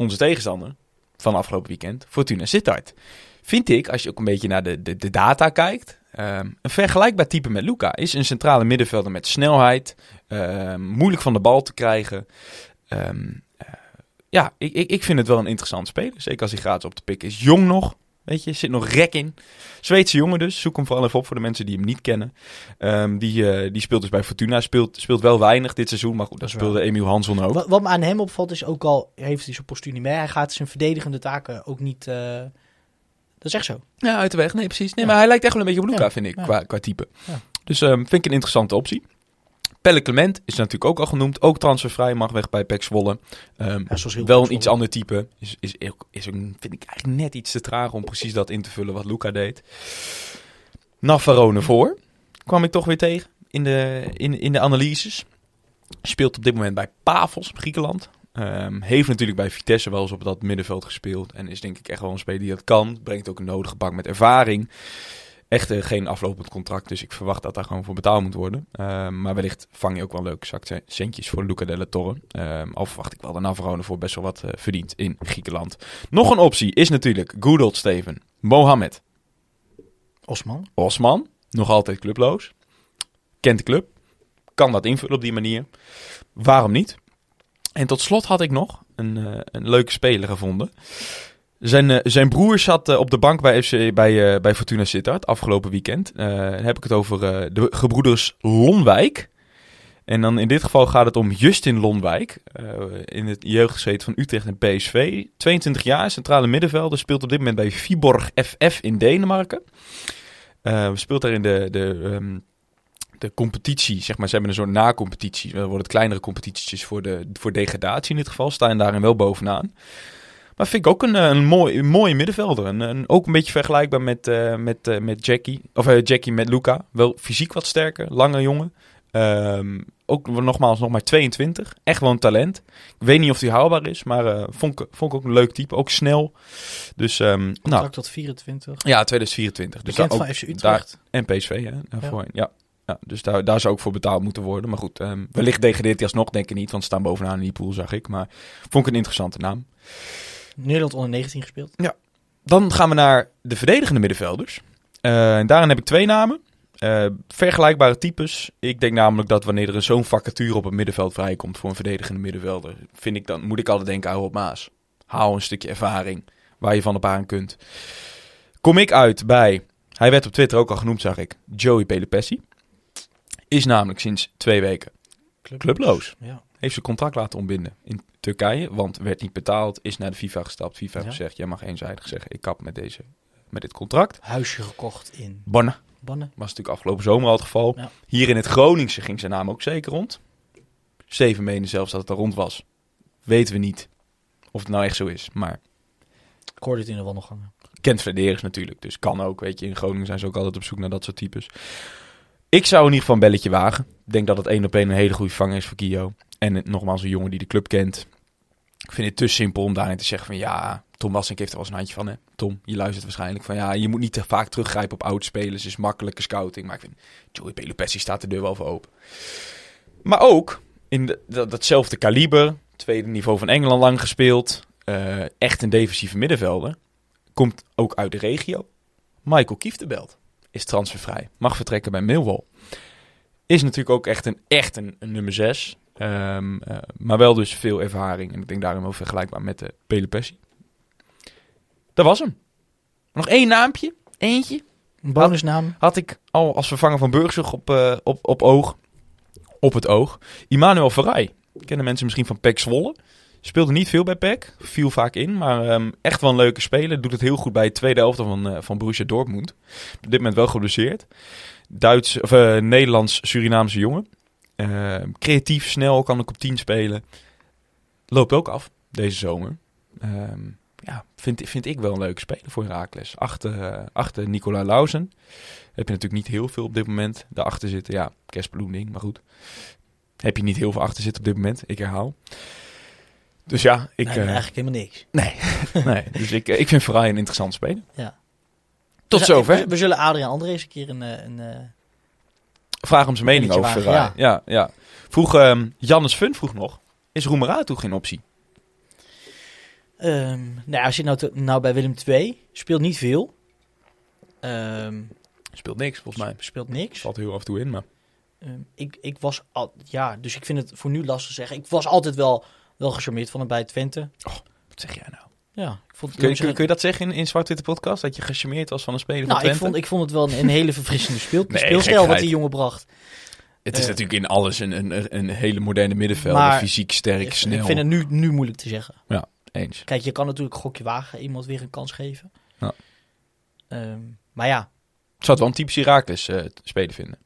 onze tegenstander van afgelopen weekend, Fortuna Sittard. Vind ik, als je ook een beetje naar de, de, de data kijkt, ehm, een vergelijkbaar type met Luca. Is een centrale middenvelder met snelheid, ehm, moeilijk van de bal te krijgen. Ehm, eh, ja, ik, ik, ik vind het wel een interessant speler. Zeker als hij gratis op de pik is. Jong nog, weet je, zit nog rek in. Zweedse jongen dus, zoek hem vooral even op voor de mensen die hem niet kennen. Ehm, die, eh, die speelt dus bij Fortuna, speelt, speelt wel weinig dit seizoen, maar goed, waar. speelde Emiel Hansson ook. Wat, wat me aan hem opvalt is ook al, heeft hij zijn postuur niet mee. Hij gaat zijn verdedigende taken ook niet... eh, dat is echt zo. Ja, uit de weg. Nee, precies. Nee, Ja. maar hij lijkt echt wel een beetje op Luca, Ja, vind ik, ja. qua, qua type. Dus ehm, vind ik een interessante optie. Pelle Clement is natuurlijk ook al genoemd. Ook transfervrij, mag weg bij PEC Zwolle. Ehm, Ja, wel een iets ander type. Is, is, is ook, vind ik eigenlijk net iets te traag om precies dat in te vullen wat Luca deed. Navarone voor. Kwam ik toch weer tegen in de, in, in de analyses. Speelt op dit moment bij Pavos, Griekenland. Ehm, heeft natuurlijk bij Vitesse wel eens op dat middenveld gespeeld. En is denk ik echt wel een speler die dat kan. Brengt ook een nodige bak met ervaring. Echt eh, geen aflopend contract, dus ik verwacht dat daar gewoon voor betaald moet worden. Ehm, maar wellicht vang je ook wel leuke centjes voor Luca Della Torre. Ehm, al verwacht ik wel de Navarone voor best wel wat eh, verdient in Griekenland. Nog een optie is natuurlijk good old Steven. Mohamed Osman. Osman, nog altijd clubloos. Kent de club. Kan dat invullen op die manier. Waarom niet? En tot slot had ik nog een, eh, een leuke speler gevonden. Zijn, eh, zijn broer zat eh, op de bank bij, FC, bij, eh, bij Fortuna Sittard afgelopen weekend. Eh, dan heb ik het over de gebroeders Lonwijk. En dan in dit geval gaat het om Justin Lonwijk. in het jeugdgezeten van Utrecht en PSV. 22 jaar, centrale middenvelder. Speelt op dit moment bij Viborg FF in Denemarken. Speelt daar in de, de, ehm, de competitie, zeg maar. Ze hebben een soort na-competitie. Er worden kleinere competitietjes voor, de, voor degradatie in dit geval. Staan daarin wel bovenaan. Maar vind ik ook een, eh, een, mooi, een mooie middenvelder. En, ook een beetje vergelijkbaar met, eh, met, eh, met Jackie. Of eh, Jackie met Luca. Wel fysiek wat sterker. Lange jongen. Ehm, ook nogmaals nog maar 22. Echt wel een talent. Ik weet niet of hij haalbaar is. Maar vond, ik, vond ik ook een leuk type. Ook snel. Dus ehm, nou, tot 24. ja, 2024. Dus Bekend daar van ook, FC Utrecht. daar- en PSV, hè, daarvoor. Ja. Ja. dus daar, daar zou ook voor betaald moeten worden. Maar goed, ehm, wellicht degradeert hij alsnog, denk ik niet. Want ze staan bovenaan in die pool, zag ik. Maar vond ik een interessante naam. Nederland onder 19 gespeeld. Dan gaan we naar de verdedigende middenvelders. Eh, en daarin heb ik twee namen. Eh, vergelijkbare types. Ik denk namelijk dat wanneer er zo'n vacature op het middenveld vrijkomt voor een verdedigende middenvelder, vind ik dan, moet ik altijd denken aan Rob Maas. Haal een stukje ervaring waar je van op aan kunt. Kom ik uit bij, hij werd op Twitter ook al genoemd, zag ik, Joey Pelopessi. Is namelijk sinds twee weken clubloos. Ja. Heeft zijn contract laten ontbinden in Turkije, want werd niet betaald, is naar de FIFA gestapt. FIFA heeft Ja. gezegd, jij mag eenzijdig zeggen, ik kap met, deze, met dit contract. Huisje gekocht in Bonne Bannen. was natuurlijk afgelopen zomer al het geval. Ja. Hier in het Groningse ging zijn naam ook zeker rond. Steven meende zelfs dat het er rond was. Weten we niet of het nou echt zo is, maar Ik hoorde het in de wandelgangen. kent Frederis natuurlijk, dus kan ook. Weet je, in Groningen zijn ze ook altijd op zoek naar dat soort types. Ik zou in ieder geval een belletje wagen. Ik denk dat het één op één een hele goede vanger is voor Kio. En nogmaals, een jongen die de club kent. Ik vind het te simpel om daarin te zeggen van ja, Tom Wassink heeft er wel eens een handje van. Hè? Tom, je luistert waarschijnlijk van ja, je moet niet te vaak teruggrijpen op oud-spelers. is makkelijke scouting. Maar ik vind, Joey Pelopessi staat de deur wel voor open. Maar ook in de- dat, datzelfde kaliber, tweede niveau van Engeland lang gespeeld. eh, echt een defensieve middenvelder. Komt ook uit de regio. Michael Kieftenbelt is transfervrij. Mag vertrekken bij Millwall. Is natuurlijk ook echt een, echt een, een nummer 6. Maar wel dus veel ervaring. En ik denk daarom wel vergelijkbaar met de Pelopessi. Dat was hem. Nog één naampje. Eentje. Een bonusnaam. Had ik al als vervanger van Burgzorg op, eh, op, op oog. Op het oog. Immanuel Verrij. Kennen mensen misschien van PEC Zwolle. Speelde niet veel bij PEC. Viel vaak in. Maar ehm, echt wel een leuke speler. Doet het heel goed bij het tweede helft van, eh, van Borussia Dortmund. Op dit moment wel geblesseerd. Duits, of, eh, Nederlands-Surinaamse jongen. Ehm, creatief, snel, kan ook op 10 spelen. Loopt ook af deze zomer. Ehm, ja, vind, vind ik wel een leuke speler voor Herakles. Achter, eh, achter Nicola Lauzen. Heb je natuurlijk niet heel veel op dit moment daarachter zitten. Ja, kerstbloeming, maar goed. Heb je niet heel veel achter zitten op dit moment. Ik herhaal. Dus ja, ik, nee, eh, eigenlijk helemaal niks. nee, dus ik, eh, ik vind Verrij een interessant speler. Ja. Tot We zover. We, we zullen Adriaan Andrees een keer een... een Vraag hem zijn mening over wagen, Verrij. Ja. Ja, Vroeg ehm, Jannes Fun vroeg nog. Is Roemera toe geen optie? ehm, nou, als je nou, te- nou bij Willem II speelt niet veel. Ehm, Speelt niks volgens mij. speelt niks. Valt heel af en toe in, maar... Ehm, ik, ik was al, ja, dus ik vind het voor nu lastig te zeggen. Ik was altijd wel, wel gecharmeerd van hem bij Twente. Wat zeg jij nou? Ja, ik vond Kun je, kun, je- kun je dat zeggen in, in Zwart-Witte Podcast? Dat je gecharmeerd was van een speler nou, van ik Twente? vond, ik vond het wel een, een hele verfrissende speel, Nee, speelstijl wat die jongen bracht. Het is Eh, natuurlijk in alles een, een, een hele moderne middenveld. Maar- Fysiek, sterk, Ik- snel. Ik vind het nu, nu moeilijk te zeggen. Eens. Kijk, je kan natuurlijk een gokje wagen, iemand weer een kans geven. Ja. Ehm, maar ja, Ik zou het wel een typisch Herakles eh speler vinden.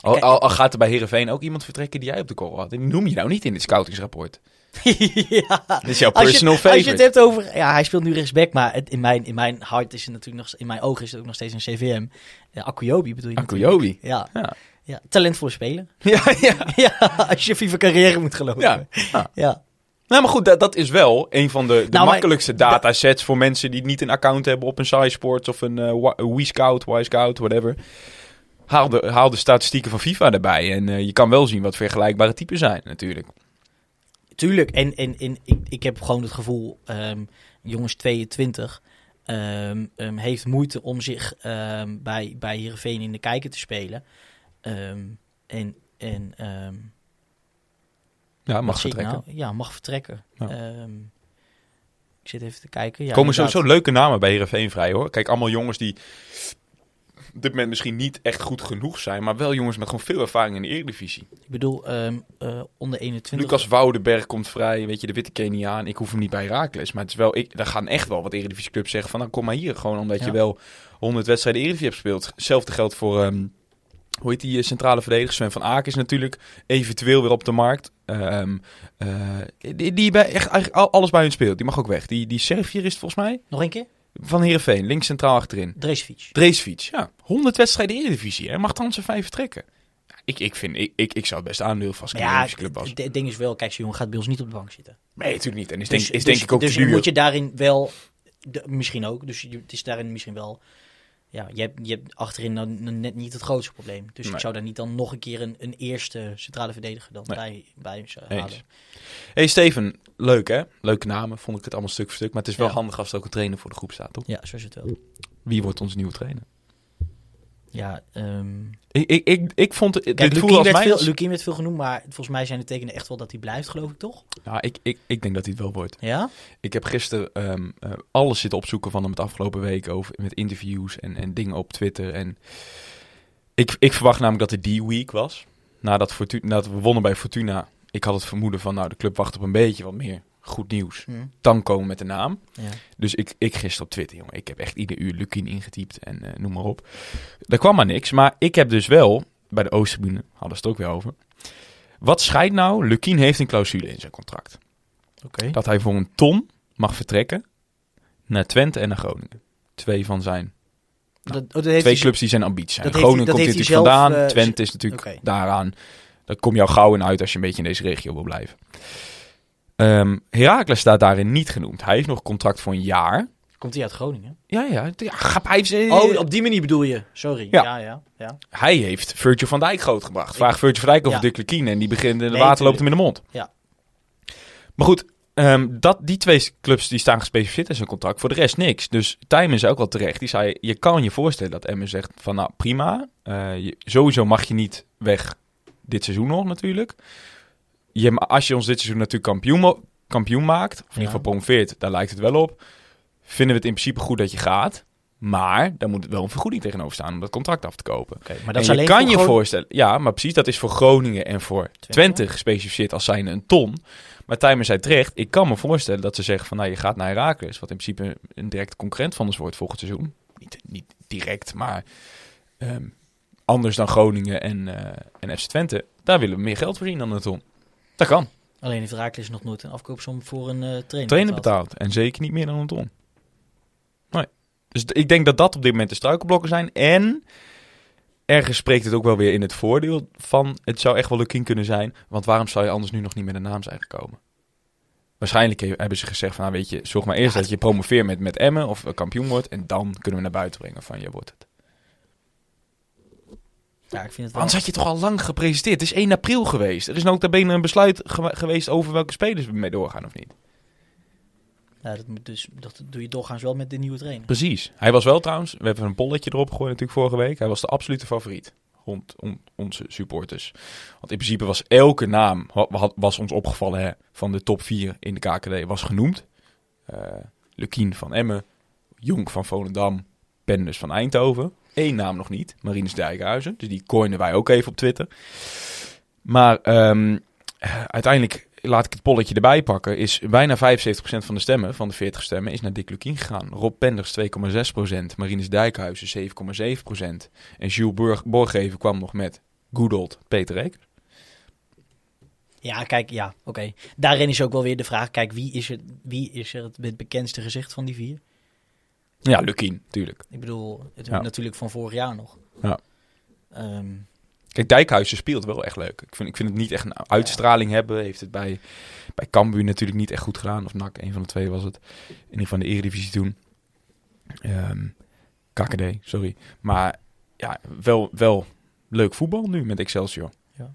Al, Kijk- al, al gaat er bij Heerenveen ook iemand vertrekken die jij op de korrel had. Die noem je nou niet in dit scoutingsrapport. ja. Dit is jouw personal als je favorite. het hebt over... Ja, hij speelt nu rechtsback, maar het, in, mijn, in mijn hart is het natuurlijk nog... In mijn ogen is het ook nog steeds een CVM. Ja, Akuyobi bedoel je Akuyobi. Ja. Ja. ja. Talentvolle speler. Ja, ja. ja, als je FIFA carrière moet geloven. Ja. ja. Ja. Nou, maar goed, dat, dat is wel een van de, de Nou, maar- makkelijkste datasets voor mensen die niet een account hebben op een SciSports of een eh, Wa- een WeScout, YScout, whatever. Haal de, haal de statistieken van FIFA erbij en eh, je kan wel zien wat vergelijkbare typen zijn natuurlijk. Tuurlijk. En, en, en ik, ik heb gewoon het gevoel, ehm, jongens 22 ehm, ehm, heeft moeite om zich bij, bij Heerenveen in de kijker te spelen. En en ehm, Ja, mag vertrekken. nou? Ja, mag vertrekken. Ja. Ik zit even te kijken. Ja, komen inderdaad. sowieso leuke namen bij Heerenveen vrij hoor. Kijk, allemaal jongens die op dit moment misschien niet echt goed genoeg zijn, maar wel jongens met gewoon veel ervaring in de Eredivisie. Ik bedoel, ehm, eh, onder 21. Lucas Woudenberg komt vrij, weet je, de witte Keniaan. Ik hoef hem niet bij Herakles, maar het is wel, ik, daar gaan echt wel wat Eredivisieclubs zeggen van, nou kom maar hier. Gewoon omdat Ja. je wel 100 wedstrijden Eredivisie hebt gespeeld. Hetzelfde geldt voor, ehm, hoe heet die eh, centrale verdediger? Sven van Aken is natuurlijk eventueel weer op de markt. Ehm, eh, die, die bij echt eigenlijk al- alles bij hun speelt. Die mag ook weg. Die, die Servier is het volgens mij. Nog een keer? Van Heerenveen, links centraal achterin. Dreesfiets. Dreesfiets, ja. 100 wedstrijden Eredivisie. Hij mag dan zijn vijf vertrekken. Ik, ik, vind, ik, ik, ik zou het best aandeel vast een ja, Eredivisieclub was. het ding is wel, kijk, jongen gaat bij ons niet op de bank zitten. Nee, natuurlijk niet. En is, Dus- denk, is dus- denk ik ook dus duur. moet je daarin wel, de- misschien ook, dus het is daarin misschien wel, ja, je hebt, je hebt achterin dan net niet het grootste probleem. Dus Nee. ik zou daar niet dan nog een keer een, een eerste centrale verdediger dan Nee. bij, bij ze Eens. halen. hey Steven, leuk hè? Leuke namen, vond ik het allemaal stuk voor stuk. Maar het is wel Ja. handig als er ook een trainer voor de groep staat, toch? Ja, zo is het wel. Wie wordt onze nieuwe trainer? Ja, ehm Ik, ik, ik, ik vond het, kijk, dit Lukien werd, mij... veel, Lukien werd veel genoemd, maar volgens mij zijn de tekenen echt wel dat hij blijft, geloof ik, toch? Ja, ik, ik, ik denk dat hij het wel wordt. Ja? Ik heb gisteren ehm, eh, alles zitten opzoeken van hem het afgelopen week over met interviews en, en dingen op Twitter. En ik, ik verwacht namelijk dat het die week was. Nadat, Fortu nadat we wonnen bij Fortuna. Ik had het vermoeden van, nou, de club wacht op een beetje wat meer goed nieuws. Dan komen met de naam. Ja. Dus ik, ik gisteren op Twitter, jongen. Ik heb echt ieder uur Lukien ingetypt en eh, noem maar op. Er kwam maar niks. Maar ik heb dus wel, bij de Oosterbune hadden ze het ook weer over. Wat scheidt nou? Lukien heeft een clausule in zijn contract. Oké. Dat hij voor een ton mag vertrekken naar Twente en naar Groningen. Twee van zijn Dat, oh, dat heeft twee clubs die zijn ambitie zijn. Groningen hij- komt zelf, vandaan. eh, Twente is natuurlijk daaraan Daar kom je al gauw in uit als je een beetje in deze regio wil blijven. Ehm Heracles staat daarin niet genoemd. Hij heeft nog contract voor een jaar. Komt hij uit Groningen? Ja, ja. ja hij, heeft, Oh, op die manier bedoel je. Sorry. Ja. Ja, ja, ja. hij heeft Virgil van Dijk grootgebracht. Vraag Virgil van Dijk over Ja. Lukien en die begint de Nee, water loopt hem in de mond. Ja. Maar goed, ehm, dat, die twee clubs die staan gespecificeerd in zijn contract. Voor de rest niks. Dus Tijmen is ook wel terecht. Die zei, je kan je voorstellen dat Emmen zegt van nou prima. eh, je, sowieso mag je niet weg dit seizoen nog natuurlijk. Je, als je ons dit seizoen natuurlijk kampioen, kampioen maakt, of in ieder geval promoveert, daar lijkt het wel op. Vinden we het in principe goed dat je gaat. Maar dan moet wel een vergoeding tegenover staan om dat contract af te kopen. Maar dat is je kan je voorstellen, ja, maar precies, dat is voor Groningen en voor Twente, gespecificeerd als zijnde een ton. Maar Tijmen zei terecht, ik kan me voorstellen dat ze zeggen van, nou, je gaat naar Heracles, wat in principe een directe concurrent van ons wordt volgend seizoen. Niet, niet direct, maar ehm, anders dan Groningen en, eh, en FC Twente. Daar willen we meer geld voor zien dan een ton. Dat kan. Alleen heeft Raakles nog nooit een afkoopsom voor een eh trainer Trainer betaald. betaald. En zeker niet meer dan een ton. Nee. Dus ik denk dat dat op dit moment de struikelblokken zijn. En ergens spreekt het ook wel weer in het voordeel van... het zou echt wel Lukien kunnen zijn. Want waarom zou je anders nu nog niet met een naam zijn gekomen? Waarschijnlijk he- hebben ze gezegd van... Nou weet je, zorg maar eerst dat je promoveert met, met Emmen of kampioen wordt. En dan kunnen we naar buiten brengen van je wordt het. Ja, ik vind het wel... Anders had je toch al lang gepresenteerd. Het is 1 april geweest. Er is ook bene een besluit ge- geweest over welke spelers we mee doorgaan of niet. Ja, dat, moet dus, dat doe je doorgaans wel met de nieuwe trainer. Precies. Hij was wel trouwens, we hebben een polletje erop gegooid natuurlijk vorige week. Hij was de absolute favoriet rond on- onze supporters. Want in principe was elke naam, wa- wa- was ons opgevallen hè, van de top 4 in de KKD, was genoemd. Eh Lukien van Emmen, Jonk van Volendam, Penders van Eindhoven. Eén naam nog niet, Marinus Dijkhuizen. Dus die coinen wij ook even op Twitter. Maar ehm, eh, uiteindelijk, laat ik het polletje erbij pakken, is bijna 75% van de stemmen, van de 40 stemmen, is naar Dick Lukien gegaan. Rob Penders 2,6%, Marinus Dijkhuizen 7,7% en Jules Borg Borggeven kwam nog met good old Peter Eek. Ja, kijk, ja, oké. Daarin is ook wel weer de vraag, kijk, wie is, het, wie is er het bekendste gezicht van die vier? Ja, Lukien, tuurlijk. Ik bedoel, het Ja. natuurlijk van vorig jaar nog. Ja. Ehm, Kijk, Dijkhuizen speelt wel echt leuk. Ik vind, ik vind het niet echt een uitstraling hebben. Heeft het bij, bij Cambuur natuurlijk niet echt goed gedaan. Of NAC, een van de twee was het. In ieder geval de Eredivisie toen. Ehm, KKD, sorry. Maar ja, wel, wel leuk voetbal nu met Excelsior. Ja.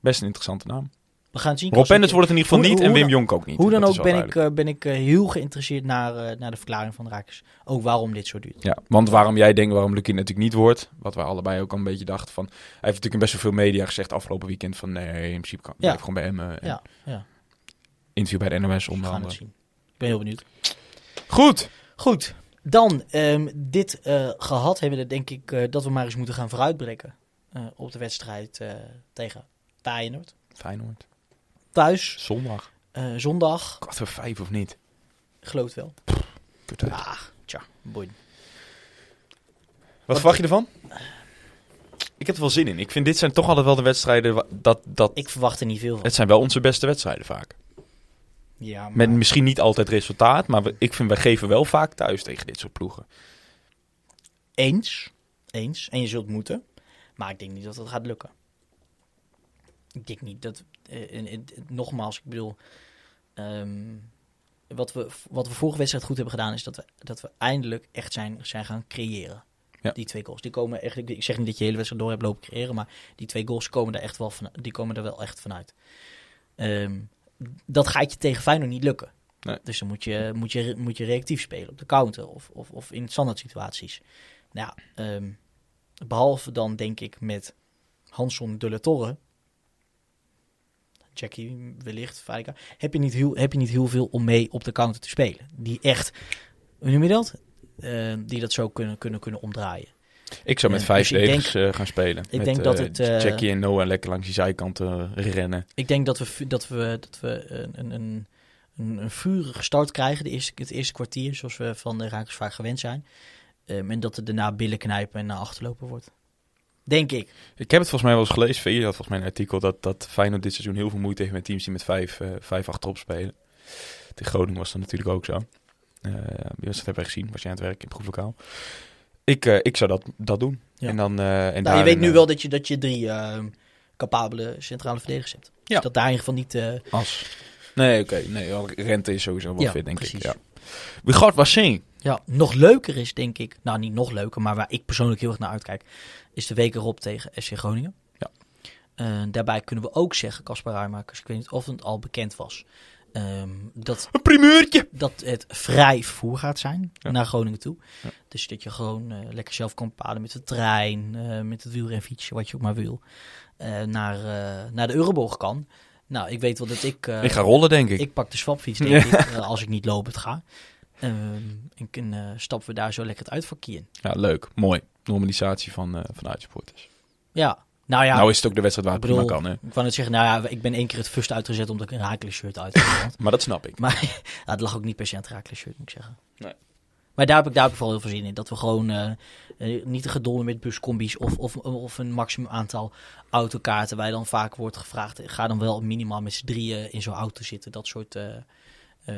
Best een interessante naam. We gaan het zien. Rob Penders wordt het in ieder geval Hoe- niet en Wim Jonk ook niet. Hoe dan ook ben ik, eh, ben ik eh, heel geïnteresseerd naar, eh, naar de verklaring van Rakers. Ook waarom dit zo duurt. Ja, want waarom jij denkt waarom Lukien natuurlijk niet wordt, wat wij allebei ook al een beetje dachten van, hij heeft natuurlijk in best wel veel media gezegd afgelopen weekend van nee, in principe kan Ja. gewoon bij hem. eh, Ja, ja. Interview bij de NOS We onder gaan het andere. zien. Ik ben heel benieuwd. Goed. Goed, dan ehm, dit eh, gehad hebben we denk ik dat we maar eens moeten gaan vooruitblikken eh, op de wedstrijd tegen Feyenoord. Feyenoord. Thuis, Zondag. eh, zondag, Kwart voor vijf of niet? ik geloof het wel. Uit. Ah, tja, boeien. Wat verwacht je ervan? Ik heb er wel zin in. Ik vind dit zijn toch altijd wel de wedstrijden dat, dat Ik verwacht er niet veel van. het zijn wel onze beste wedstrijden vaak. Ja, maar Met misschien niet altijd resultaat, maar we, ik vind wij geven wel vaak thuis tegen dit soort ploegen. eens, eens. En je zult moeten. Maar ik denk niet dat dat gaat lukken. Ik denk niet dat... eh, en- en- nogmaals, ik bedoel... ehm, wat, we, wat we vorige wedstrijd goed hebben gedaan... is dat we, dat we eindelijk echt zijn, zijn gaan creëren. Ja. Die twee goals. Die komen echt... Ik zeg niet dat je hele wedstrijd door hebt lopen creëren... maar die twee goals komen er echt wel, van, die komen er wel echt vanuit. Ehm, dat gaat je tegen Feyenoord niet lukken. Nee. Dus dan moet je, moet, je, moet je reactief spelen op de counter of, of, of in standaard situaties. Nou ja, ehm, behalve dan denk ik met Hanson de la Torre, Jackie wellicht, Feyenoord, heb je, niet heel, heb je niet heel veel om mee op de counter te spelen. Die echt, hoe noem je dat? Eh, die dat zo kunnen, kunnen, kunnen omdraaien. Ik zou met Ja, vijf dus eh, gaan spelen. ik met, denk dat eh, het, eh, Jackie en Noah lekker langs die zijkanten rennen. Ik denk dat we, dat we, dat we een, een, een, een, een vurige start krijgen, de eerste, het eerste kwartier, zoals we van de Rakers vaak gewend zijn. Ehm, en dat het daarna billen knijpen en naar achterlopen wordt. Denk ik. Ik heb het volgens mij wel eens gelezen. VI had volgens mij een artikel dat, dat Feyenoord dit seizoen heel veel moeite heeft met teams die met vijf, eh, vijf achterop spelen. Tegen Groningen was dat natuurlijk ook zo. Eh die wedstrijd hebben we gezien. Was jij aan het werk in het proeflokaal. Ik, eh, ik zou dat, dat doen. Ja. En dan, eh, en Nou, je weet nu eh, wel dat je, dat je drie, ehm, capabele centrale verdedigers hebt. Ja. Dus dat daar in ieder geval niet... eh, As. Nee, oké. Nee, Rente is sowieso wel Ja, fit, denk precies. ik. Ja. Wie gaat Wassin? Ja, nog leuker is denk ik, nou niet nog leuker, maar waar ik persoonlijk heel erg naar uitkijk, is de week erop tegen SC Groningen. Ja. Eh, daarbij kunnen we ook zeggen, Caspar Ruimakers, ik weet niet of het al bekend was, ehm, dat, Een primeurtje! dat het vrij vervoer gaat zijn Ja. naar Groningen toe. Ja. Dus dat je gewoon eh, lekker zelf kan bepalen met de trein, eh, met het wielrenfietsje, wat je ook maar wil, naar, naar de Euroborg kan. Nou, ik weet wel dat ik... ik ga rollen, denk ik. ik pak de swapfiets, denk ik, als ik niet lopend ga. Ehm, en eh, stappen we daar zo lekker het uitvakje in. Ja, leuk. Mooi. Normalisatie van, eh van uitsupporters. Ja, nou ja. Nou is het ook de wedstrijd waar het prima bedoel, kan, hè. Ik wou net zeggen, nou ja, ik ben één keer het first uitgezet omdat ik een Raakles shirt uit had. Maar dat snap ik. maar ja, het lag ook niet per se aan het Raakles shirt, moet ik zeggen. Nee. Maar daar heb ik daar heb ik vooral heel veel zin in. Dat we gewoon eh, eh, niet te met buscombi's of, of, of een maximum aantal autokaarten. Waar dan vaak wordt gevraagd, ga dan wel minimaal met z'n drieën in zo'n auto zitten. Dat soort,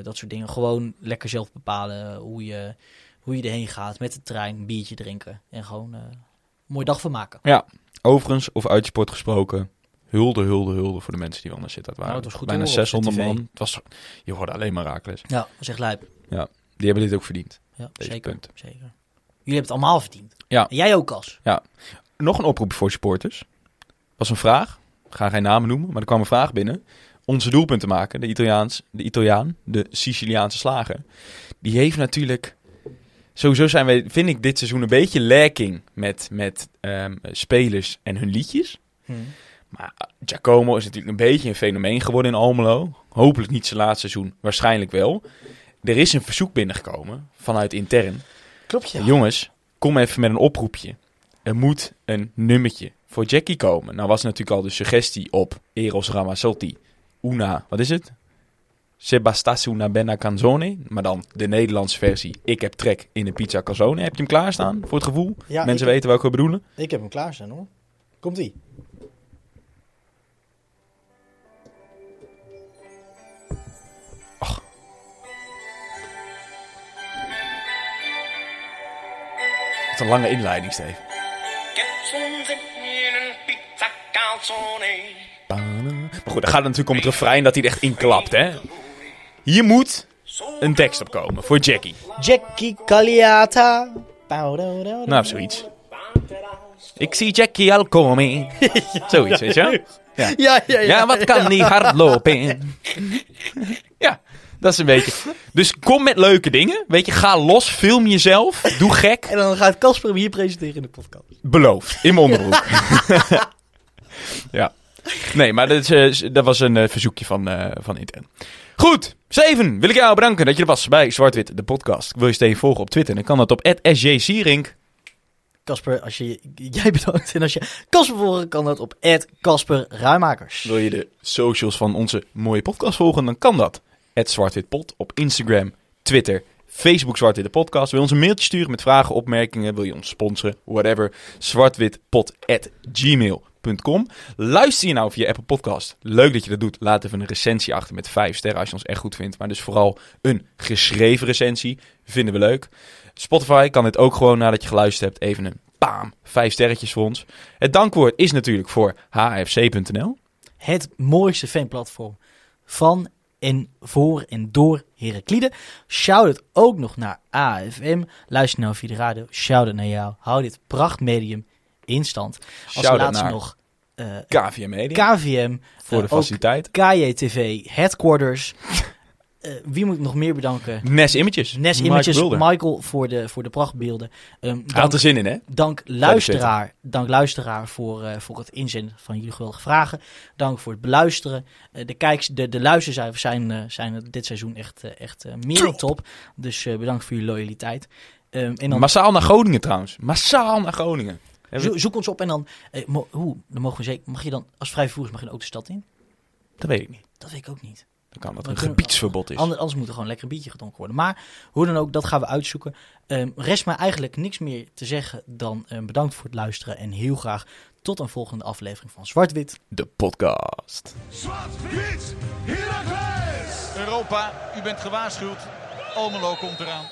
dat soort dingen. Gewoon lekker zelf bepalen hoe je, hoe je erheen gaat met de trein, een biertje drinken. En gewoon eh, een mooie dag van maken. Ja, overigens, over uitsport gesproken. Hulde, hulde, hulde voor de mensen die anders zitten. Het waren Nou, het was goed bijna te horen op 600 de TV. man. Het was, je hoorde alleen maar raakles. Ja, dat echt lijp. Die hebben dit ook verdiend. Ja, zeker, punten. zeker. Jullie hebben het allemaal verdiend. Ja. En jij ook, Cas. Nog een oproep voor supporters. was een vraag. Ik ga geen namen noemen, maar er kwam een vraag binnen. Onze doelpunt te maken, de, Italiaans, de Italiaan, de Siciliaanse slager. Die heeft natuurlijk... Sowieso zijn wij, vind ik, dit seizoen een beetje lacking met, met ehm, spelers en hun liedjes. Maar eh, Giacomo is natuurlijk een beetje een fenomeen geworden in Almelo. Hopelijk niet zijn laatste seizoen, waarschijnlijk wel. Er is een verzoek binnengekomen vanuit intern. Klopt, ja. Jongens, kom even met een oproepje. Er moet een nummertje voor Jackie komen. Nou was natuurlijk al de suggestie op Eros Ramazzotti. Una, wat is het? Sebastasu una bella canzone. Maar dan de Nederlandse versie. Ik heb trek in een pizza calzone. Heb je hem klaarstaan voor het gevoel? Ja, Mensen ik, weten welke we bedoelen. ik heb hem klaarstaan hoor. Komt-ie. Wat een lange inleiding, Steve. Ik heb zo'n zin in een pizza calzone. Maar goed, dan gaat het natuurlijk om het refrein dat hij er echt inklapt, hè? Hier moet een tekst op komen voor Jackie. Jackie Cagliata. Nou, zoiets. Ik zie Jackie al komen. Zoiets, weet je wel? Ja. Ja, ja, ja. Ja, wat kan die hardlopen? ja, dat is een beetje. Dus kom met leuke dingen. Weet je, ga los, film jezelf, doe gek. En dan gaat Casper hem hier presenteren in de podcast. Beloofd, in mijn onderbroek. ja. Nee, maar dat, is, eh, dat was een eh, verzoekje van, eh van intern. Goed, Steven, wil ik jou bedanken dat je er was bij Zwart-Wit, de podcast. Wil je Steven volgen op Twitter? Dan kan dat op @sjsierink. Casper, als je jij bedankt. En als je Casper volgen, kan dat op Casper Ruimakers. Wil je de socials van onze mooie podcast volgen? Dan kan dat. Zwartwitpod op Instagram, Twitter, Facebook Zwartwit de podcast. Wil je ons een mailtje sturen met vragen, opmerkingen? Wil je ons sponsoren? Whatever. Zwartwitpod at gmail.com. Luister je nou via Apple Podcast? Leuk dat je dat doet. Laat even een recensie achter met 5 sterren als je ons echt goed vindt. Maar dus vooral een geschreven recensie. Vinden we leuk. Spotify kan dit ook gewoon nadat je geluisterd hebt. Even een paam. 5 sterretjes voor ons. Het dankwoord is natuurlijk voor hfc.nl. Het mooiste fanplatform van en voor en door Heraklide. Shout het ook nog naar AFM. Luister nou via de radio. Shout het naar jou. Hou dit prachtmedium in stand. Als Shout-out laatste naar nog eh, KVM Media. KVM. voor de eh, ook faciliteit. KJTV Headquarters. Eh, wie moet ik nog meer bedanken? Nes Images. Nes Images. Michael voor de, voor de prachtbeelden. Had dank, er zin in, hè? dank luisteraar, dank luisteraar voor, voor het inzenden van jullie geweldige vragen. Dank voor het beluisteren. De, kijks, de, de luistercijfers zijn, zijn dit seizoen echt, echt meer dan top. Dus bedankt voor jullie loyaliteit. Ehm, en dan Massaal naar Groningen trouwens. Massaal naar Groningen. Zo- zoek ons op en dan, eh, mo- hoe, dan mogen we zeker, mag je dan als vrijvervoer mag je dan ook de stad in? Dat weet ik niet. Dat weet ik ook niet. Dan kan dat een kunnen- gebiedsverbod is. Anders, anders moet er gewoon lekker een biertje gedronken worden. Maar hoe dan ook, dat gaan we uitzoeken. Ehm, rest mij eigenlijk niks meer te zeggen dan ehm, bedankt voor het luisteren. En heel graag tot een volgende aflevering van Zwart-Wit. De podcast. Zwart-wit! Europa, u bent gewaarschuwd. Almelo komt eraan.